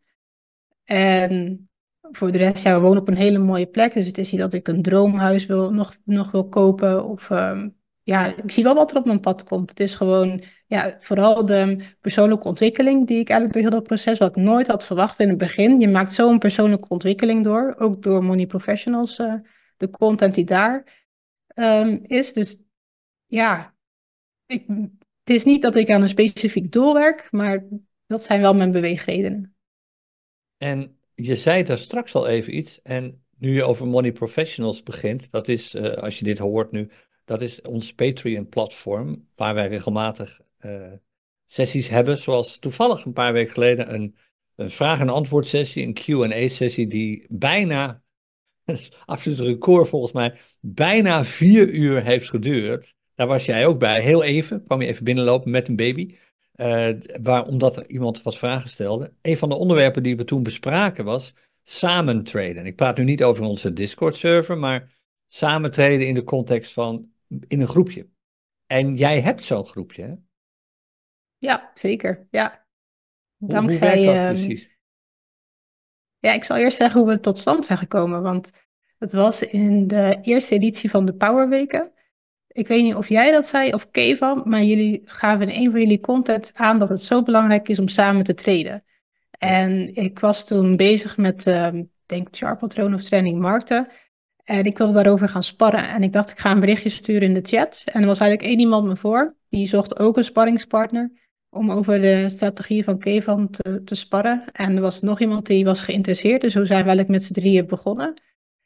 En voor de rest, ja, we wonen op een hele mooie plek. Dus het is niet dat ik een droomhuis wil, nog, nog wil kopen. Of um, ja, ik zie wel wat er op mijn pad komt. Het is gewoon ja, vooral de persoonlijke ontwikkeling die ik eigenlijk door heel dat proces, wat ik nooit had verwacht in het begin. Je maakt zo'n persoonlijke ontwikkeling door, ook door Money Professionals, uh, de content die daar um, is. Dus ja, ik, het is niet dat ik aan een specifiek doel werk, maar dat zijn wel mijn beweegredenen. En je zei daar straks al even iets, en nu je over Money Professionals begint, dat is, uh, als je dit hoort nu, dat is ons Patreon-platform, waar wij regelmatig uh, sessies hebben. Zoals toevallig een paar weken geleden een, een vraag- en antwoord sessie, een QA-sessie, die bijna, absoluut record volgens mij, bijna vier uur heeft geduurd. Daar was jij ook bij, heel even, kwam je even binnenlopen met een baby. Uh, waar, omdat er iemand wat vragen stelde. Een van de onderwerpen die we toen bespraken was samen traden. Ik praat nu niet over onze Discord-server, maar samen traden in de context van in een groepje. En jij hebt zo'n groepje, hè? Ja, zeker. Ja. Dankzij, hoe, werkt dat ehm, precies? Ja, ik zal eerst zeggen hoe we tot stand zijn gekomen. Want het was in de eerste editie van de Powerweken. Ik weet niet of jij dat zei of Kevan, maar jullie gaven in een van jullie content aan dat het zo belangrijk is om samen te treden. En ik was toen bezig met, uh, denk chartpatroon of training markten. En ik wilde daarover gaan sparren. En ik dacht, ik ga een berichtje sturen in de chat. En er was eigenlijk één iemand me voor. Die zocht ook een sparringspartner. Om over de strategie van Kevan te, te sparren. En er was nog iemand die was geïnteresseerd. Dus zo zijn we eigenlijk met z'n drieën begonnen.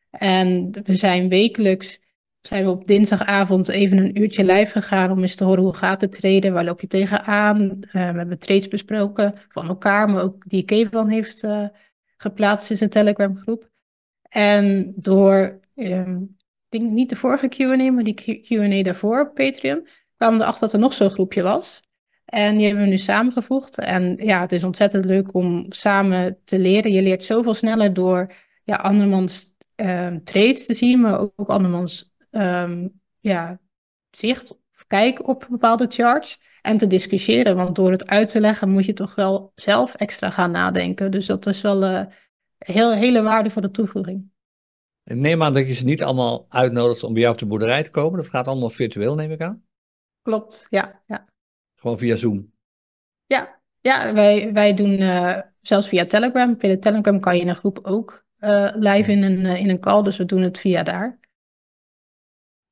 En we zijn wekelijks zijn we op dinsdagavond even een uurtje live gegaan om eens te horen hoe gaat het treden, waar loop je tegenaan. Uh, we hebben trades besproken van elkaar, maar ook die Kevin heeft uh, geplaatst in zijn Telegram groep. En door, um, ik denk niet de vorige Q&A, maar die Q&A daarvoor op Patreon, kwamen erachter dat er nog zo'n groepje was. En die hebben we nu samengevoegd. En ja, het is ontzettend leuk om samen te leren. Je leert zoveel sneller door ja, andermans um, trades te zien, maar ook, ook andermans um, ja, zicht of kijk op bepaalde charts. En te discussiëren, want door het uit te leggen moet je toch wel zelf extra gaan nadenken. Dus dat is wel een uh, heel, hele waardevolle toevoeging. Neem aan dat je ze niet allemaal uitnodigt om bij jou op de boerderij te komen. Dat gaat allemaal virtueel, neem ik aan. Klopt, ja. ja. Gewoon via Zoom? Ja, ja wij, wij doen uh, zelfs via Telegram. Via Telegram kan je in een groep ook uh, live in een, uh, in een call, dus we doen het via daar.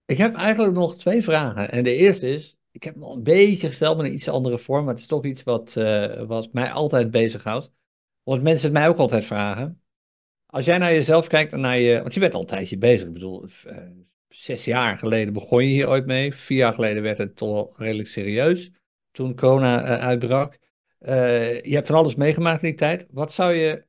Ik heb eigenlijk nog twee vragen. En de eerste is, ik heb me al een beetje gesteld met een iets andere vorm, maar het is toch iets wat, wat mij altijd bezighoudt. Want mensen het mij ook altijd vragen. Als jij naar jezelf kijkt en naar je, want je bent al een tijdje bezig. Ik bedoel, zes jaar geleden begon je hier ooit mee. Vier jaar geleden werd het toch redelijk serieus toen corona uh, uitbrak. Uh, je hebt van alles meegemaakt in die tijd. Wat zou, je,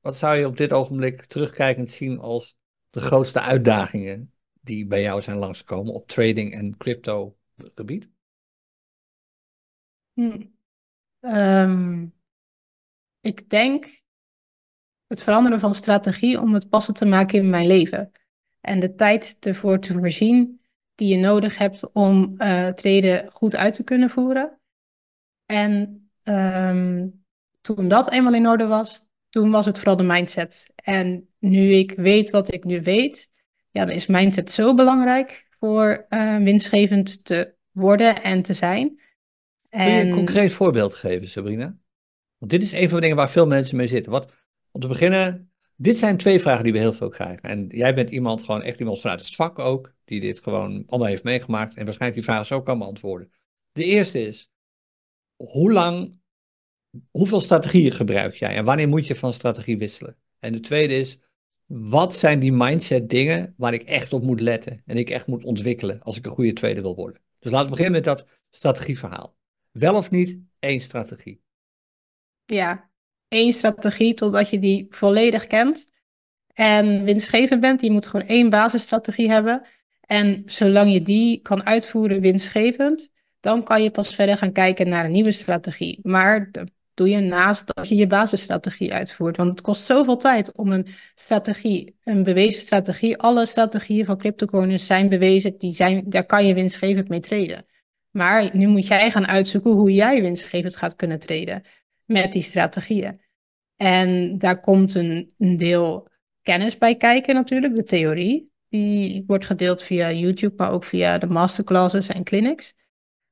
wat zou je op dit ogenblik terugkijkend zien als de grootste uitdagingen die bij jou zijn langsgekomen op trading en crypto gebied? Um, ik denk het veranderen van strategie om het passen te maken in mijn leven. En de tijd ervoor te voorzien die je nodig hebt om uh, treden goed uit te kunnen voeren. En um, toen dat eenmaal in orde was, toen was het vooral de mindset. En nu ik weet wat ik nu weet, ja, dan is mindset zo belangrijk voor uh, winstgevend te worden en te zijn. En... Kun je een concreet voorbeeld geven, Sabrina? Want dit is een van de dingen waar veel mensen mee zitten. Wat, om te beginnen, dit zijn twee vragen die we heel veel krijgen. En jij bent iemand, gewoon echt iemand vanuit het vak ook, die dit gewoon allemaal heeft meegemaakt en waarschijnlijk die vragen zo kan beantwoorden. De eerste is, hoe lang, hoeveel strategieën gebruik jij en wanneer moet je van strategie wisselen? En de tweede is, wat zijn die mindset dingen waar ik echt op moet letten en ik echt moet ontwikkelen als ik een goede tweede wil worden? Dus laten we beginnen met dat strategieverhaal. Wel of niet één strategie? Ja, één strategie totdat je die volledig kent en winstgevend bent. Je moet gewoon één basisstrategie hebben. En zolang je die kan uitvoeren winstgevend, dan kan je pas verder gaan kijken naar een nieuwe strategie. Maar dat doe je naast dat je je basisstrategie uitvoert. Want het kost zoveel tijd om een strategie, een bewezen strategie. Alle strategieën van cryptocurrencies zijn bewezen, die zijn, daar kan je winstgevend mee treden. Maar nu moet jij gaan uitzoeken hoe jij winstgevend gaat kunnen treden met die strategieën. En daar komt een, een deel kennis bij kijken natuurlijk, de theorie. Die wordt gedeeld via YouTube, maar ook via de masterclasses en clinics.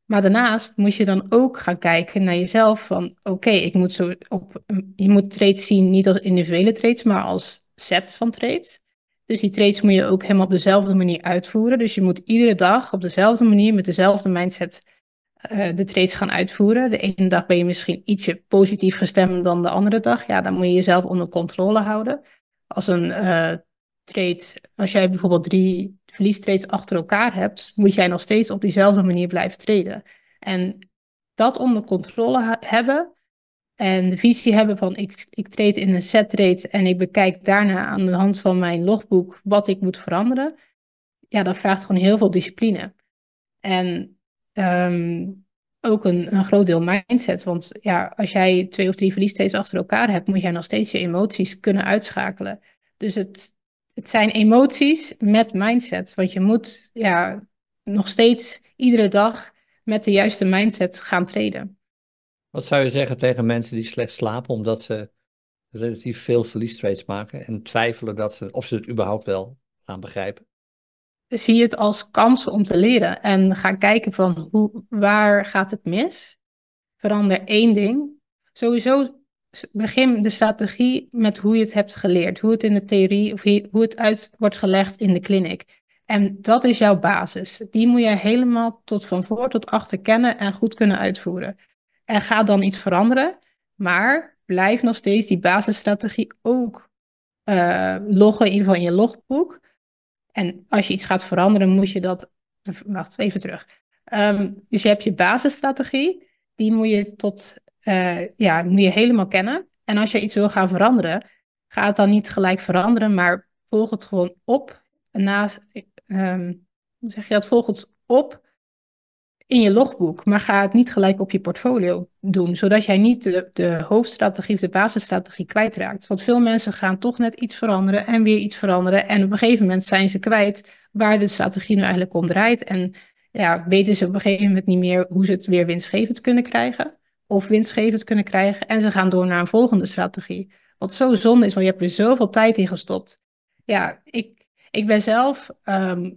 Maar daarnaast moet je dan ook gaan kijken naar jezelf van oké, ik moet op je moet trades zien niet als individuele trades, maar als set van trades. Dus die trades moet je ook helemaal op dezelfde manier uitvoeren. Dus je moet iedere dag op dezelfde manier met dezelfde mindset uh, de trades gaan uitvoeren. De ene dag ben je misschien ietsje positief gestemd dan de andere dag. Ja, dan moet je jezelf onder controle houden. Als een uh, trade, als jij bijvoorbeeld drie verliestrades achter elkaar hebt, moet jij nog steeds op diezelfde manier blijven traden. En dat onder controle hebben en de visie hebben van ik, ik trade in een set trade en ik bekijk daarna aan de hand van mijn logboek wat ik moet veranderen. Ja, dat vraagt gewoon heel veel discipline. En um, ook een, een groot deel mindset. Want ja, als jij twee of drie verliestrades achter elkaar hebt, moet jij nog steeds je emoties kunnen uitschakelen. Dus het, het zijn emoties met mindset. Want je moet ja, nog steeds iedere dag met de juiste mindset gaan treden. Wat zou je zeggen tegen mensen die slecht slapen omdat ze relatief veel verliestrades maken en twijfelen dat ze, of ze het überhaupt wel gaan begrijpen? Zie het als kans om te leren en ga kijken van hoe, waar gaat het mis? Verander één ding. Sowieso begin de strategie met hoe je het hebt geleerd, hoe het in de theorie of hoe het uit wordt gelegd in de clinic. En dat is jouw basis. Die moet je helemaal tot van voor tot achter kennen en goed kunnen uitvoeren. En ga dan iets veranderen, maar blijf nog steeds die basisstrategie ook uh, loggen, in in je logboek. En als je iets gaat veranderen, moet je dat. Wacht even terug. Ehm, dus je hebt je basisstrategie, die moet je tot uh, ja, moet je helemaal kennen. En als je iets wil gaan veranderen, ga het dan niet gelijk veranderen, maar volg het gewoon op. Na, um, hoe zeg je dat? Volg het op in je logboek, maar ga het niet gelijk op je portfolio doen, zodat jij niet de, de hoofdstrategie of de basisstrategie kwijtraakt. Want veel mensen gaan toch net iets veranderen en weer iets veranderen en op een gegeven moment zijn ze kwijt waar de strategie nu eigenlijk om draait en ja, weten ze op een gegeven moment niet meer hoe ze het weer winstgevend kunnen krijgen of winstgevend kunnen krijgen en ze gaan door naar een volgende strategie. Wat zo zonde is, want je hebt er zoveel tijd in gestopt. Ja, ik, ik ben zelf ehm,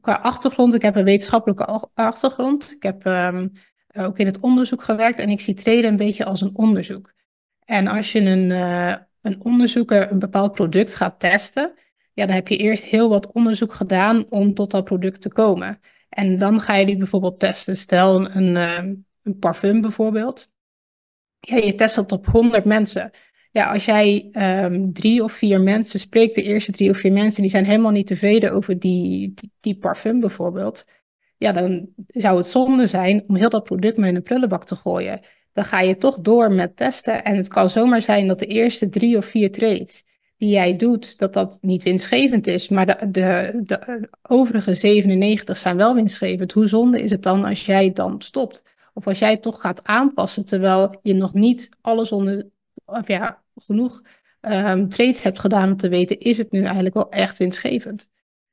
qua achtergrond, ik heb een wetenschappelijke achtergrond. Ik heb ehm, ook in het onderzoek gewerkt en ik zie treden een beetje als een onderzoek. En als je een, uh, een onderzoeker een bepaald product gaat testen, ja, dan heb je eerst heel wat onderzoek gedaan om tot dat product te komen. En dan ga je die bijvoorbeeld testen. Stel een, ehm, een parfum bijvoorbeeld. Ja, je test dat op 100 mensen. Ja, als jij um, drie of vier mensen spreekt, de eerste drie of vier mensen, die zijn helemaal niet tevreden over die, die, parfum bijvoorbeeld. Ja, dan zou het zonde zijn om heel dat product maar in een prullenbak te gooien. Dan ga je toch door met testen. En het kan zomaar zijn dat de eerste drie of vier trades die jij doet, dat dat niet winstgevend is. Maar de, de, de overige 97 zijn wel winstgevend. Hoe zonde is het dan als jij dan stopt? Of als jij toch gaat aanpassen terwijl je nog niet alles onder, ja, genoeg um, trades hebt gedaan om te weten, is het nu eigenlijk wel echt winstgevend?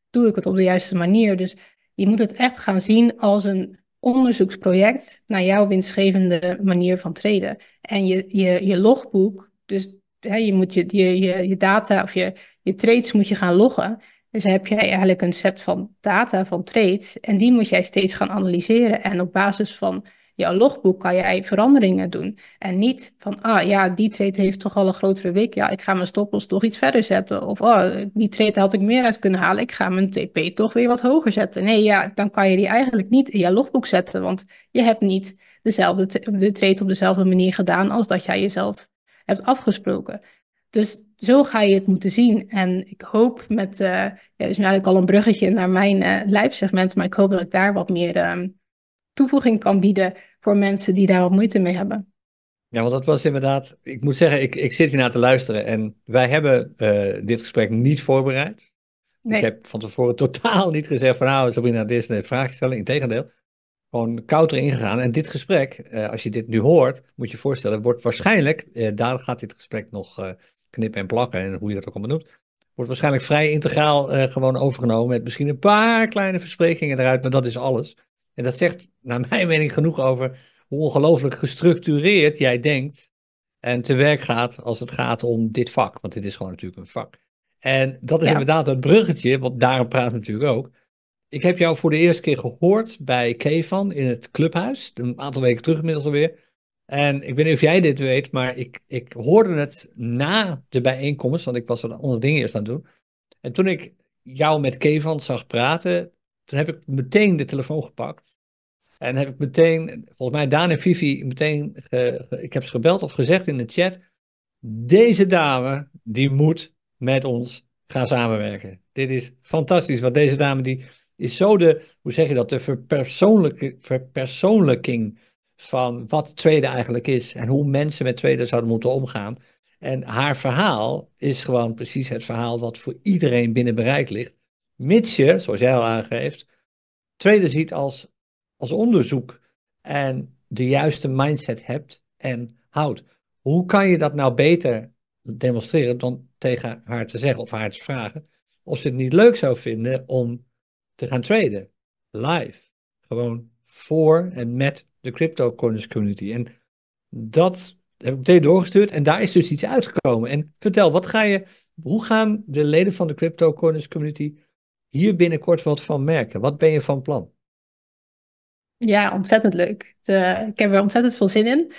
Doe ik het op de juiste manier? Dus je moet het echt gaan zien als een onderzoeksproject naar jouw winstgevende manier van traden. En je, je, je logboek, dus hè, je moet je, je, je data of je, je trades moet je gaan loggen. Dus heb jij eigenlijk een set van data van trades en die moet jij steeds gaan analyseren. En op basis van jouw logboek kan jij veranderingen doen. En niet van, ah ja, die trade heeft toch al een grotere week. Ja, ik ga mijn stoploss toch iets verder zetten. Of, oh, die trade had ik meer uit kunnen halen. Ik ga mijn TP toch weer wat hoger zetten. Nee, ja, dan kan je die eigenlijk niet in jouw logboek zetten. Want je hebt niet dezelfde de trade op dezelfde manier gedaan als dat jij jezelf hebt afgesproken. Dus zo ga je het moeten zien. En ik hoop met, uh, ja, dus eigenlijk al een bruggetje naar mijn uh, lijfsegment, maar ik hoop dat ik daar wat meer uh, toevoeging kan bieden voor mensen die daar wat moeite mee hebben. Ja, want dat was inderdaad, ik moet zeggen, ik, ik zit hier naar te luisteren en wij hebben uh, dit gesprek niet voorbereid. Nee. Ik heb van tevoren totaal niet gezegd van nou, Sabrina, dit is een vraag stellen. Integendeel, gewoon koud erin gegaan. En dit gesprek, uh, als je dit nu hoort, moet je je voorstellen, wordt waarschijnlijk, uh, daar gaat dit gesprek nog knippen en plakken en hoe je dat ook allemaal noemt, wordt waarschijnlijk vrij integraal gewoon overgenomen met misschien een paar kleine versprekingen eruit, maar dat is alles. En dat zegt naar mijn mening genoeg over hoe ongelooflijk gestructureerd jij denkt en te werk gaat als het gaat om dit vak. Want dit is gewoon natuurlijk een vak. En dat is inderdaad het bruggetje, want daarom praat natuurlijk ook. Ik heb jou voor de eerste keer gehoord bij Kevan in het clubhuis, een aantal weken terug inmiddels alweer. En ik weet niet of jij dit weet, maar ik, ik hoorde het na de bijeenkomst, want ik was wat andere dingen eerst aan het doen. En toen ik jou met Kevan zag praten, toen heb ik meteen de telefoon gepakt. En heb ik meteen, volgens mij Daan en Vivi, meteen, ik heb ze gebeld of gezegd in de chat. Deze dame, die moet met ons gaan samenwerken. Dit is fantastisch, want deze dame die is zo de, hoe zeg je dat, de verpersoonlijking van wat tweede eigenlijk is. En hoe mensen met tweede zouden moeten omgaan. En haar verhaal is gewoon precies het verhaal wat voor iedereen binnen bereik ligt. Mits je, zoals jij al aangeeft, tweede ziet als, als onderzoek en de juiste mindset hebt en houdt. Hoe kan je dat nou beter demonstreren dan tegen haar te zeggen of haar te vragen of ze het niet leuk zou vinden om te gaan traden? Live. Gewoon voor en met de cryptocurrency community. En dat heb ik meteen doorgestuurd en daar is dus iets uitgekomen. En vertel, wat ga je, hoe gaan de leden van de cryptocurrency community hier binnenkort wat van merken? Wat ben je van plan? Ja, ontzettend leuk. Eh, ik heb er ontzettend veel zin in.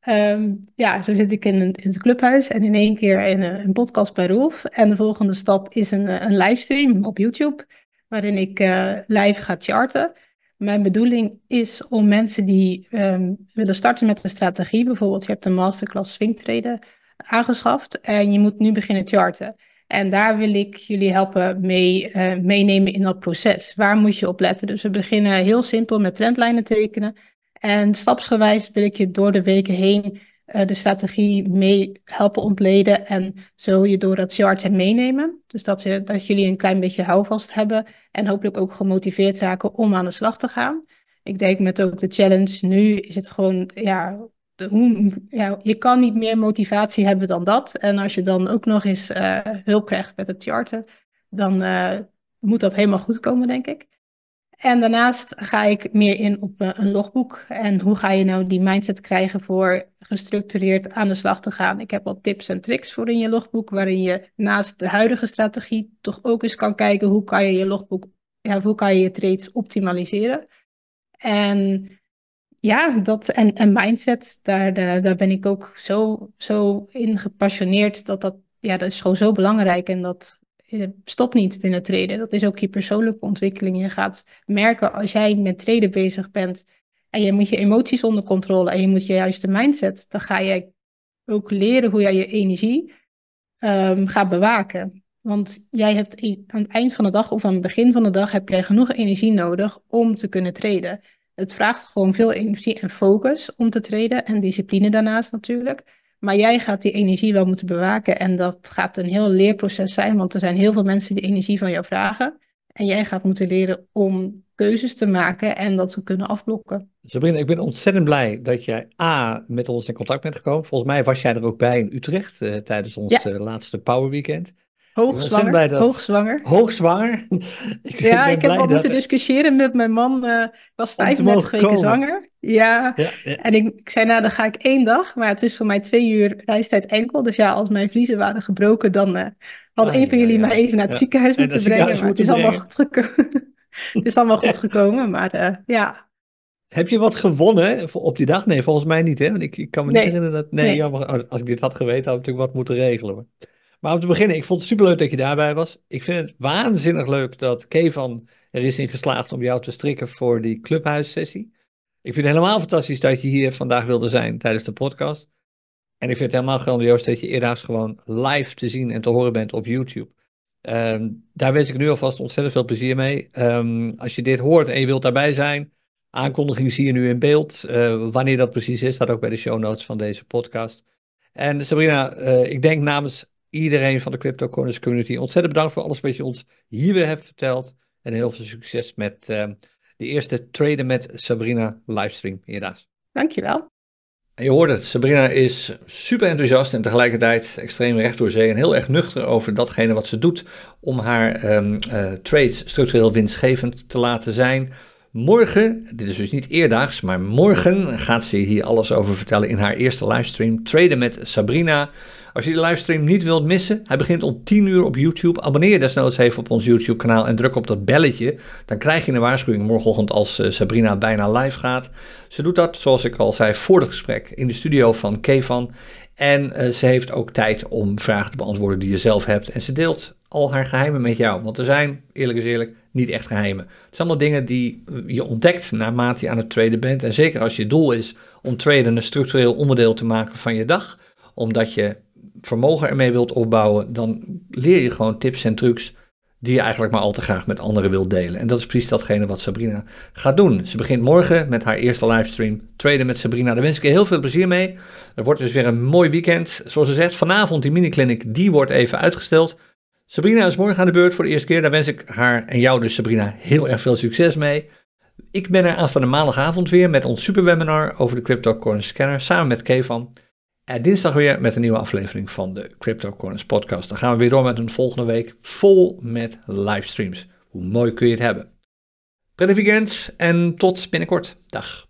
Ehm, ja, zo zit ik in, in het clubhuis en in één keer in een, podcast bij Rolf. En de volgende stap is een, een livestream op YouTube, waarin ik uh, live ga charten. Mijn bedoeling is om mensen die um, willen starten met een strategie, bijvoorbeeld je hebt een masterclass swingtraden aangeschaft en je moet nu beginnen charten. En daar wil ik jullie helpen mee uh, meenemen in dat proces. Waar moet je op letten? Dus we beginnen heel simpel met trendlijnen tekenen. En stapsgewijs wil ik je door de weken heen uh, de strategie mee helpen ontleden en zo je door dat chart meenemen. Dus dat, dat jullie een klein beetje houvast hebben en hopelijk ook gemotiveerd raken om aan de slag te gaan. Ik denk met ook de challenge nu is het gewoon, ja, hoe, ja, je kan niet meer motivatie hebben dan dat. En als je dan ook nog eens uh, hulp krijgt met het charten, dan uh, moet dat helemaal goed komen, denk ik. En daarnaast ga ik meer in op uh, een logboek. En hoe ga je nou die mindset krijgen voor gestructureerd aan de slag te gaan? Ik heb wat tips en tricks voor in je logboek, waarin je naast de huidige strategie toch ook eens kan kijken hoe kan je je logboek, ja, hoe kan je je trades optimaliseren. En ja, dat en, en mindset, daar, daar, ben ik ook zo, zo in gepassioneerd dat dat, ja, dat is gewoon zo belangrijk. En dat stop niet binnen treden. Dat is ook je persoonlijke ontwikkeling. Je gaat merken als jij met treden bezig bent en je moet je emoties onder controle en je moet je juiste mindset, dan ga je ook leren hoe jij je energie um, gaat bewaken. Want jij hebt aan het eind van de dag of aan het begin van de dag heb jij genoeg energie nodig om te kunnen treden. Het vraagt gewoon veel energie en focus om te treden en discipline daarnaast natuurlijk. Maar jij gaat die energie wel moeten bewaken en dat gaat een heel leerproces zijn, want er zijn heel veel mensen die energie van jou vragen. En jij gaat moeten leren om keuzes te maken en dat te kunnen afblokken. Sabrina, ik ben ontzettend blij dat jij A, met ons in contact bent gekomen. Volgens mij was jij er ook bij in Utrecht uh, tijdens ons ja. uh, laatste Power Weekend. Hoogzwanger. Hoogzwanger. Hoogzwanger. ik ja, ik heb al moeten discussiëren met mijn man. Uh, was 35 weken komen. zwanger. Ja. ja, ja. En ik, ik, zei, nou, dan ga ik één dag. Maar het is voor mij twee uur reistijd enkel. Dus ja, als mijn vliezen waren gebroken, dan uh, had ah, een van jullie mij even naar het ziekenhuis moeten brengen. Maar het is, allemaal goed gekomen. het is allemaal goed gekomen. Maar uh, ja. Heb je wat gewonnen op die dag? Nee, volgens mij niet. Hè? Want ik, ik kan me niet herinneren dat. Nee, nee. Jammer, als ik dit had geweten, had ik natuurlijk wat moeten regelen. Maar om te beginnen, ik vond het superleuk dat je daarbij was. Ik vind het waanzinnig leuk dat Kevan er is in geslaagd om jou te strikken voor die clubhuissessie. Ik vind het helemaal fantastisch dat je hier vandaag wilde zijn tijdens de podcast. En ik vind het helemaal grandioos dat je eerder gewoon live te zien en te horen bent op YouTube. Um, daar wens ik nu alvast ontzettend veel plezier mee. Um, als je dit hoort en je wilt daarbij zijn, aankondiging zie je nu in beeld. Uh, wanneer dat precies is, staat ook bij de show notes van deze podcast. En Sabrina, uh, ik denk namens iedereen van de CryptoCorners community. Ontzettend bedankt voor alles wat je ons hier weer hebt verteld. En heel veel succes met uh, de eerste Traden met Sabrina livestream hiernaast. Dankjewel. En je hoort het, Sabrina is super enthousiast en tegelijkertijd extreem recht door zee en heel erg nuchter over datgene wat ze doet om haar um, uh, trades structureel winstgevend te laten zijn. Morgen, dit is dus niet eerdaags, maar morgen gaat ze hier alles over vertellen in haar eerste livestream. Traden met Sabrina. Als je de livestream niet wilt missen, hij begint om 10 uur op YouTube. Abonneer je desnoods even op ons YouTube kanaal en druk op dat belletje. Dan krijg je een waarschuwing morgenochtend als uh, Sabrina bijna live gaat. Ze doet dat, zoals ik al zei, voor het gesprek in de studio van Kevan. En uh, ze heeft ook tijd om vragen te beantwoorden die je zelf hebt. En ze deelt al haar geheimen met jou. Want er zijn, eerlijk is eerlijk, niet echt geheimen. Het zijn allemaal dingen die je ontdekt naarmate je aan het traden bent. En zeker als je doel is om traden een structureel onderdeel te maken van je dag. Omdat je vermogen ermee wilt opbouwen, dan leer je gewoon tips en trucs die je eigenlijk maar al te graag met anderen wilt delen. En dat is precies datgene wat Sabrina gaat doen. Ze begint morgen met haar eerste livestream Traden met Sabrina. Daar wens ik je heel veel plezier mee. Er wordt dus weer een mooi weekend. Zoals ze zegt, vanavond die miniclinic, die wordt even uitgesteld. Sabrina is morgen aan de beurt voor de eerste keer. Daar wens ik haar en jou dus Sabrina heel erg veel succes mee. Ik ben er aanstaande maandagavond weer met ons superwebinar over de Crypto Coin Scanner samen met Kevan. En dinsdag weer met een nieuwe aflevering van de Crypto Corners podcast. Dan gaan we weer door met een volgende week vol met livestreams. Hoe mooi kun je het hebben? Prettig weekend en tot binnenkort. Dag.